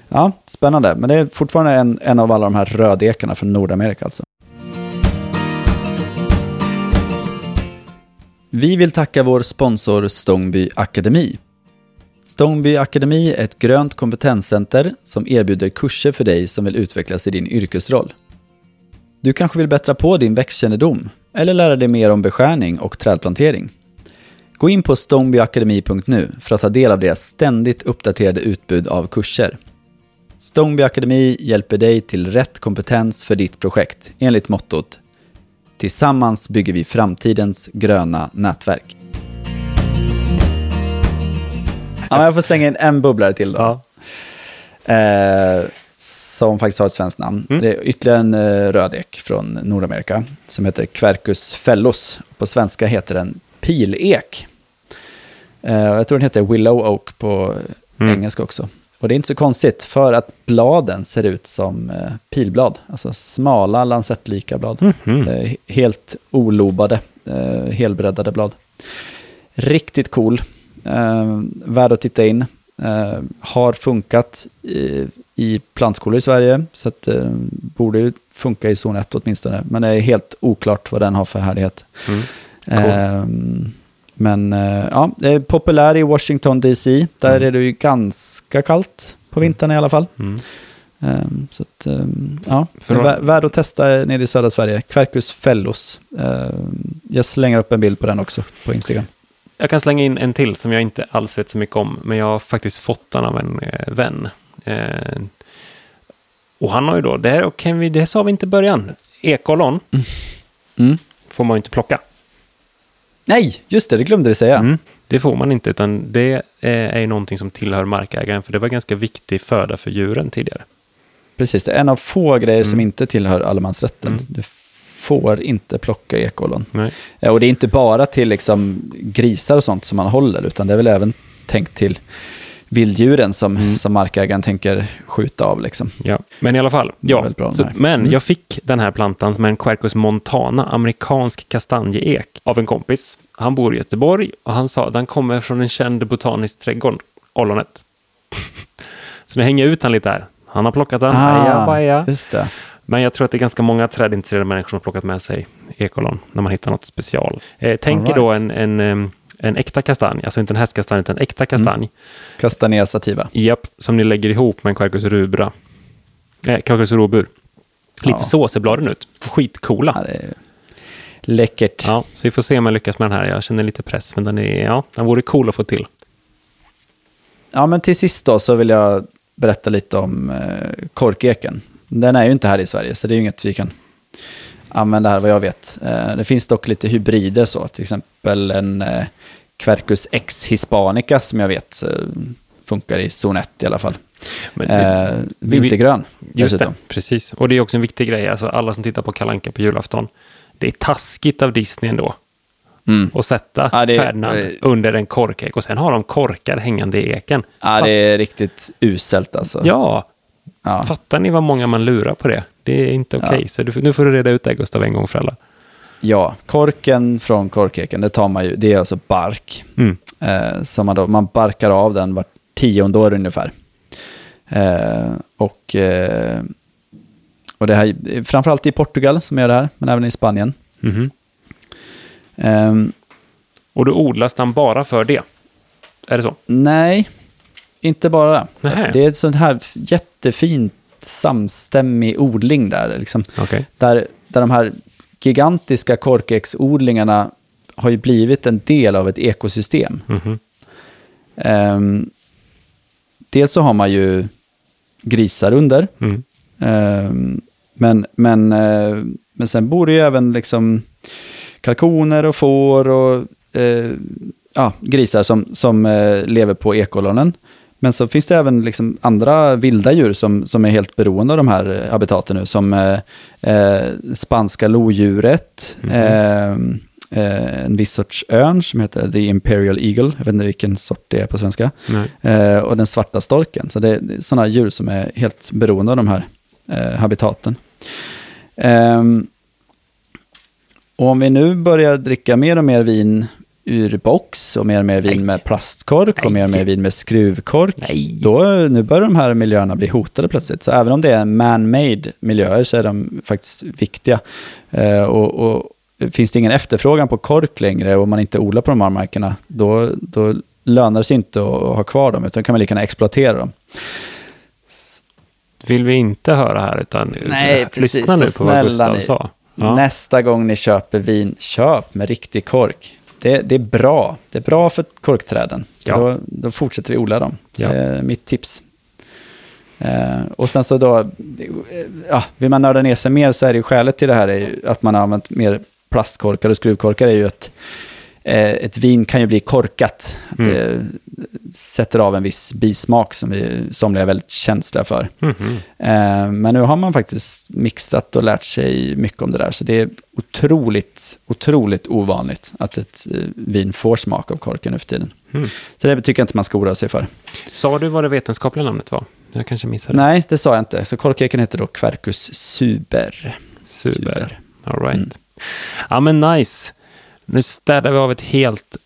ja, spännande. Men det är fortfarande en, en av alla de här rödekarna från Nordamerika alltså. Vi vill tacka vår sponsor Stångby Akademi. Stångby Akademi är ett grönt kompetenscenter som erbjuder kurser för dig som vill utvecklas i din yrkesroll. Du kanske vill bättra på din växtkännedom eller lära dig mer om beskärning och trädplantering. Gå in på stångbyakademi.nu för att ta del av deras ständigt uppdaterade utbud av kurser. Stångby Akademi hjälper dig till rätt kompetens för ditt projekt enligt mottot Tillsammans bygger vi framtidens gröna nätverk. Men jag får slänga in en bubblare till då. Ja. Eh, som faktiskt har ett svenskt namn. Mm. Det är ytterligare en eh, rödek från Nordamerika som heter Quercus fellos. På svenska heter den pilek. Eh, jag tror den heter Willow Oak på Mm. engelska också. Och det är inte så konstigt för att bladen ser ut som eh, pilblad. Alltså smala lancettlika blad. Mhm. Eh, helt olobade, eh, helbreddade blad. Riktigt cool. Eh, värd att titta in. Eh, har funkat i, i plantskolor i Sverige, så att, eh, borde ju funka i zon 1 åtminstone. Men det är helt oklart vad den har för härdighet. Mm. Cool. Eh, men eh, ja, det är populär i Washington DC. Där Mm. är det ju ganska kallt på vintern i alla fall. Mm. Um, så att, um, ja, För det är att- vä- värd att testa nere i södra Sverige. Quercus fellos. Um, jag slänger upp en bild på den också på Instagram. Jag kan slänga in en till som jag inte alls vet så mycket om, men jag har faktiskt fått den av en eh, vän. Eh, och han har ju då, det här kan vi, det sa vi inte i början, ekollon Mm. får man ju inte plocka. Nej, just det, det glömde vi säga. Mm. Det får man inte, utan det eh, är ju någonting som tillhör markägaren, för det var ganska viktig föda för djuren tidigare. Precis, det är en av få grejer som Mm. inte tillhör allemansrätten. Mm. Får inte plocka ekollon. Nej. Eh, Och det är inte bara till liksom grisar och sånt som man håller, utan det är väl även tänkt till vilddjuren som, Mm. som markägaren tänker skjuta av. Liksom. Ja, men i alla fall. Ja, så, men Mm. jag fick den här plantan som är en Quercus montana, amerikansk kastanjeek, av en kompis. Han bor i Göteborg och han sa att den kommer från en känd botanisk trädgård, ollonet. så nu hänger jag ut han lite här. Han har plockat den, aja, baja. Ah, just det. Men jag tror att det är ganska många trädintresserade människor som har plockat med sig ekollon när man hittar något special. Eh, tänk All då right. en, en, em, en äkta kastanj, alltså inte en hästkastanj utan en äkta kastanj. Castanea sativa. Japp, som ni lägger ihop med en Quercus rubra. Eh, Quercus robur. Lite Ja. så ser bladen ut. Skitcoola. Ja, det är läckert. Ja, så vi får se om jag lyckas med den här. Jag känner lite press, men den, är, ja, den vore cool att få till. Ja, men till sist då så vill jag berätta lite om eh, korkeken. Den är ju inte här i Sverige, så det är ju inget vi kan använda här vad jag vet. Eh, det finns dock lite hybrider så, till exempel en eh, Quercus X hispanica som jag vet eh, funkar i zon 1 i alla fall. Men, Eh, vintergrön just det, dessutom. precis. Och det är också en viktig grej. Alltså, alla som tittar på Kalanka på julafton. Det är taskigt av Disney ändå Mm. att sätta Ja, det- Ferdinand under en korkek och sen har de korkar hängande i eken. Ja, det är riktigt uselt alltså. Ja, Ja. fattar ni vad många man lurar på det? Det är inte okej. Ja. Så du, nu får du reda ut det, Gustav, en gång för alla. ja, korken från korkeken, det tar man ju, det är alltså bark. Mm. Eh, som man, då, man barkar av den vart tionde år ungefär. Eh, och, eh, och det här, framförallt i Portugal som gör det här, men även i Spanien. Mhm. Eh, Och då odlas den bara för det? Är det så? nej, inte bara. Nähä. Det är ett sånt här jättefint samstämmig odling där. Liksom, Okej. där, där de här gigantiska korkeksodlingarna har ju blivit en del av ett ekosystem. Mhm. Ehm, dels så har man ju grisar under. Mm. Ehm, Men, men, eh, men sen bor det ju även liksom kalkoner och får och eh, ja, grisar som, som eh, lever på ekollonen. Men så finns det även liksom andra vilda djur som, som är helt beroende av de här habitaten nu, som eh, eh, spanska lodjuret, mm. eh, en viss sorts örn som heter The Imperial Eagle, jag vet inte vilken sort det är på svenska, eh, och den svarta storken. Så det är sådana djur som är helt beroende av de här eh, habitaten. Ehm, och om vi nu börjar dricka mer och mer vin ur box och mer och mer vin Nej. med plastkork Nej. och mer och mer vin med skruvkork. Nej. Då, nu börjar de här miljöerna bli hotade plötsligt. Så även om det är man-made miljöer så är de faktiskt viktiga. Eh, och, och, finns det ingen efterfrågan på kork längre och man inte odlar på de här markerna, då, då lönar det sig inte att ha kvar dem, utan kan man lika gärna exploatera dem. Vill vi inte höra här, utan Nej, precis, lyssna nu på vad Gustav sa. Ja. Nästa gång ni köper vin, köp med riktig kork det, det, är bra. Det är bra för korkträden. Ja. Då, då fortsätter vi odla dem. Ja. Det är mitt tips. Eh, och sen så då, ja, vill man nörda ner sig mer så är det ju skälet till det här är att man har använt mer plastkorkar och skruvkorkar är ju att Eh, ett vin kan ju bli korkat. Mm. Det sätter av en viss bismak som vi somliga är väldigt känsliga för. Mm. Men nu har man faktiskt mixat och lärt sig mycket om det där. Så det är otroligt, otroligt ovanligt att ett eh, vin får smak av korken nu för tiden. Mm. Så det tycker jag inte man ska oroa sig för. Sa du vad det vetenskapliga namnet var? Jag kanske missade. Nej, det sa jag inte. Så korkeken heter då Quercus suber. Suber, suber. all right. Mm. Ja, men nice. Nu städar vi av ett helt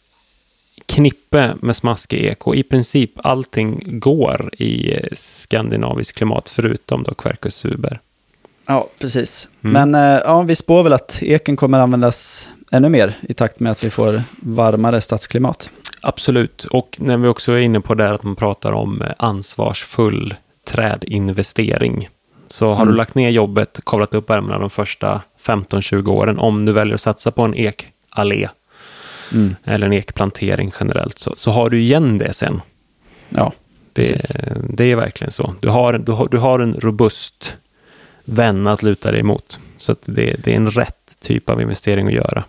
knippe med smaskig eko. I princip allting går i skandinaviskt klimat förutom då Quercus suber. Ja, precis. Mm. Men eh, ja, vi spår väl att eken kommer användas ännu mer i takt med att vi får varmare stadsklimat. Absolut, och när vi också är inne på det att man pratar om ansvarsfull trädinvestering. Så har mm. du lagt ner jobbet, kavlat upp ärmarna de första 15-20 åren, om du väljer att satsa på en ek allé mm. eller en ekplantering generellt, så, så har du igen det sen. Ja, det, det är verkligen så. Du har, du, har, du har en robust vän att luta dig emot. Så det, det är en rätt typ av investering att göra.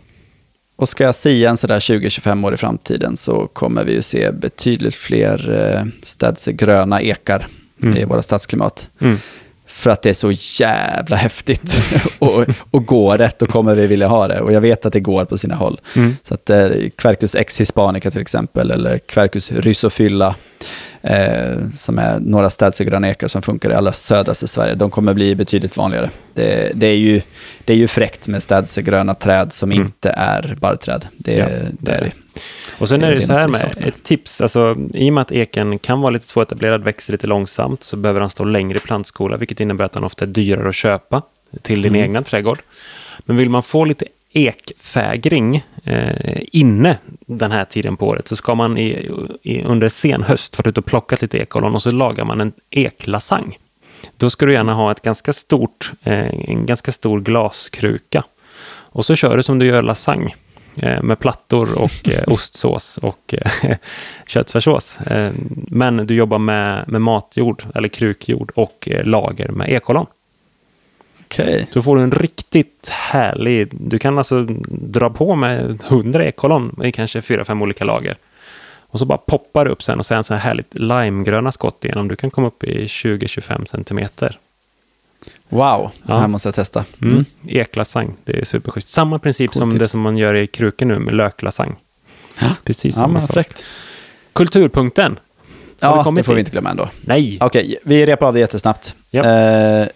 Och ska jag säga en sådär 20-25 år i framtiden så kommer vi ju se betydligt fler eh, stadsgröna ekar mm. i våra stadsklimat. Mm. För att det är så jävla häftigt. och, och går rätt, då kommer vi vilja ha det. Och jag vet att det går på sina håll. Mm. Så att eh, Quercus X hispanica till exempel, eller Quercus rhizophylla, eh, som är några städsegrönekar som funkar i allra södraste Sverige, de kommer bli betydligt vanligare. Det, det är, ju, det är ju fräckt med städsegröna träd som mm. inte är barrträd. Det, ja, det är det. Och sen är det, det så här med ett tips, alltså, i och med att eken kan vara lite svåretablerad, växer lite långsamt, så behöver han stå längre i plantskola, vilket innebär att han ofta är dyrare att köpa till din mm. egna trädgård. Men vill man få lite ekfägring eh, inne den här tiden på året så ska man i, i, under sen höst vara ute och plocka lite ekollon och så lagar man en eklasang. Då ska du gärna ha ett ganska stort, eh, en ganska stor glaskruka. Och så kör du som du gör lasagne eh, med plattor och eh, ostsås och eh, köttfärssås. Eh, men du jobbar med, med matjord eller krukjord och lager med ekollon. Okay. Så får du en riktigt härlig, du kan alltså dra på med 100 ekollon i kanske fyra fem olika lager. Och så bara poppar det upp sen och sen så här härligt limegröna skott igenom. Du kan komma upp i 20-25 centimeter. Wow, ja. det här måste jag testa. Mm. Mm. Eklasang, det är superschysst. Samma princip Coolt som tips. det som man gör i kruken nu med löklasang. Ja. Precis samma ja, sak. Kulturpunkten. Ja, det får vi inte glömma ändå. Nej. Okej, vi repar av det jättesnabbt. Ja. Eh,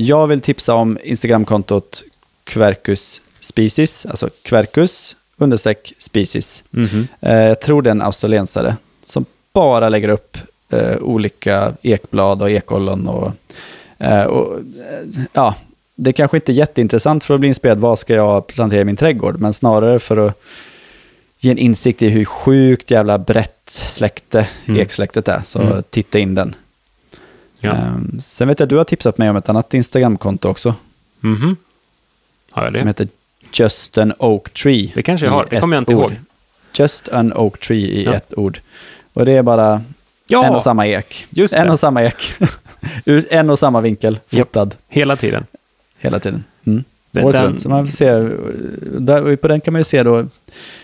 jag vill tipsa om Instagramkontot Quercus Species, alltså Quercus understreck species. Mm -hmm. jag tror det är en australiensare som bara lägger upp eh, olika ekblad och ekollon. Och, eh, och, ja, det kanske inte är jätteintressant för att bli inspirerad, vad ska jag plantera i min trädgård, men snarare för att ge en insikt i hur sjukt jävla brett släkte mm. eksläktet är. Så mm. titta in den. Ja. Um, sen vet jag att du har tipsat mig om ett annat Instagramkonto också. Mhm. Har jag det? Som heter Just an Oak Tree. Det kanske jag har, det kommer jag inte ord. ihåg. Just an Oak Tree i ja. ett ord. Och det är bara ja. en och samma ek. Just en och samma ek. Ur en och samma vinkel, fotad. Hela tiden. hela tiden. Mm. Den- Året den- runt. Så man får se, där, på den kan man ju se då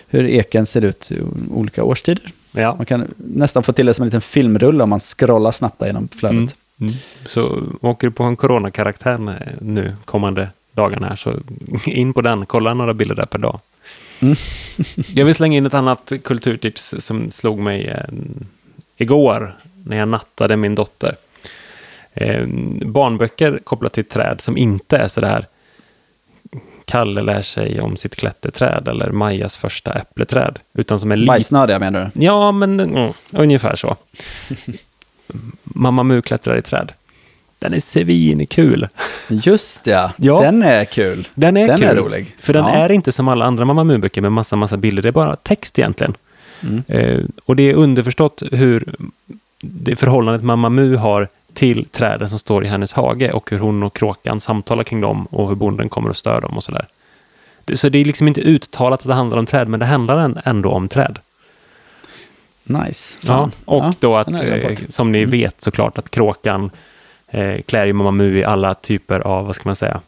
hur eken ser ut i olika årstider. Ja. Man kan nästan få till det som en liten filmrulle om man scrollar snabbt där genom flödet. Mm. Mm. Så åker du på en coronakaraktär nu kommande dagarna här så in på den, kolla några bilder där per dag. Mm. Jag vill slänga in ett annat kulturtips som slog mig eh, igår när jag nattade min dotter. Eh, barnböcker kopplat till träd som inte är sådär Kalle lär sig om sitt klätterträd eller Majas första äppleträd. Utan som är lite Bajsnödiga menar du? Ja, men mm, ungefär så. Mamma Mu klättrar i träd. Den är svinkul. Just ja, Ja. den är kul. Den är Den kul. är rolig. För den Ja. är inte som alla andra Mamma Mu-böcker med massa, massa bilder. Det är bara text egentligen. Mm. Eh, och det är underförstått hur det förhållandet Mamma Mu har till träden som står i hennes hage och hur hon och kråkan samtalar kring dem och hur bonden kommer och stör dem och sådär. Så det är liksom inte uttalat att det handlar om träd, men det handlar än- ändå om träd. Nice. Ja, och Ja, då att, eh, som ni Mm. vet såklart, att kråkan eh, klär ju Mamma Mu i alla typer av, vad ska man säga,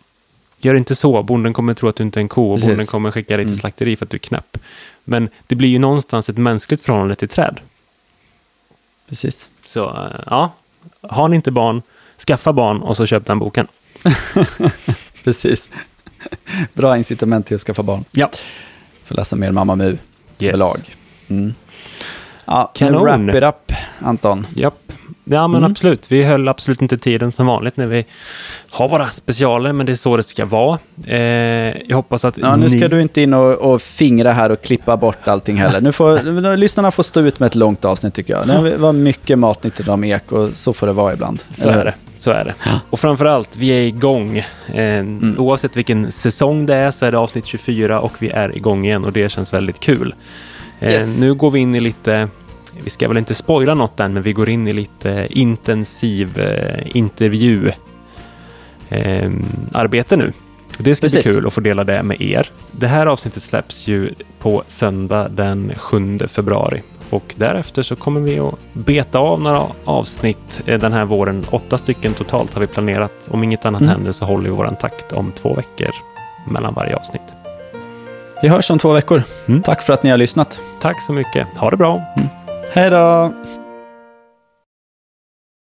gör inte så, bonden kommer tro att du inte är en ko och Precis. bonden kommer skicka dig till Mm. slakteri för att du är knäpp. Men det blir ju någonstans ett mänskligt förhållande till träd. Precis. Så eh, ja, har ni inte barn, skaffa barn och så köp den boken. Precis. Bra incitament till att skaffa barn. Ja. För att läsa mer Mamma Mu Yes. överlag. Mm. Ja, Kanon. Wrap it up, Anton. Japp. Ja, men Mm. absolut. Vi höll absolut inte tiden som vanligt när vi har våra specialer, men det är så det ska vara. Eh, jag hoppas att Ja, nu ska ni... du inte in och, och fingra här och klippa bort allting heller. Nu får, lyssnarna får stå ut med ett långt avsnitt tycker jag. Det var mycket matnyttigt om ek och så får det vara ibland. Så är det. Så är det. Och framförallt, vi är igång. Eh, Oavsett vilken säsong det är så är det avsnitt 24 och vi är igång igen och det känns väldigt kul. Eh, Yes. Nu går vi in i lite, vi ska väl inte spoila något än, men vi går in i lite intensiv eh, intervju eh, nu. Det ska Precis. bli kul att få dela det med er. Det här avsnittet släpps ju på söndag den 7 februari. Och därefter så kommer vi att beta av några avsnitt eh, den här våren. Åtta stycken totalt har vi planerat. Om inget annat Mm. händer så håller vi våran takt om två veckor mellan varje avsnitt. Vi hörs om två veckor. Mm. Tack för att ni har lyssnat. Tack så mycket. Ha det bra! Hej då!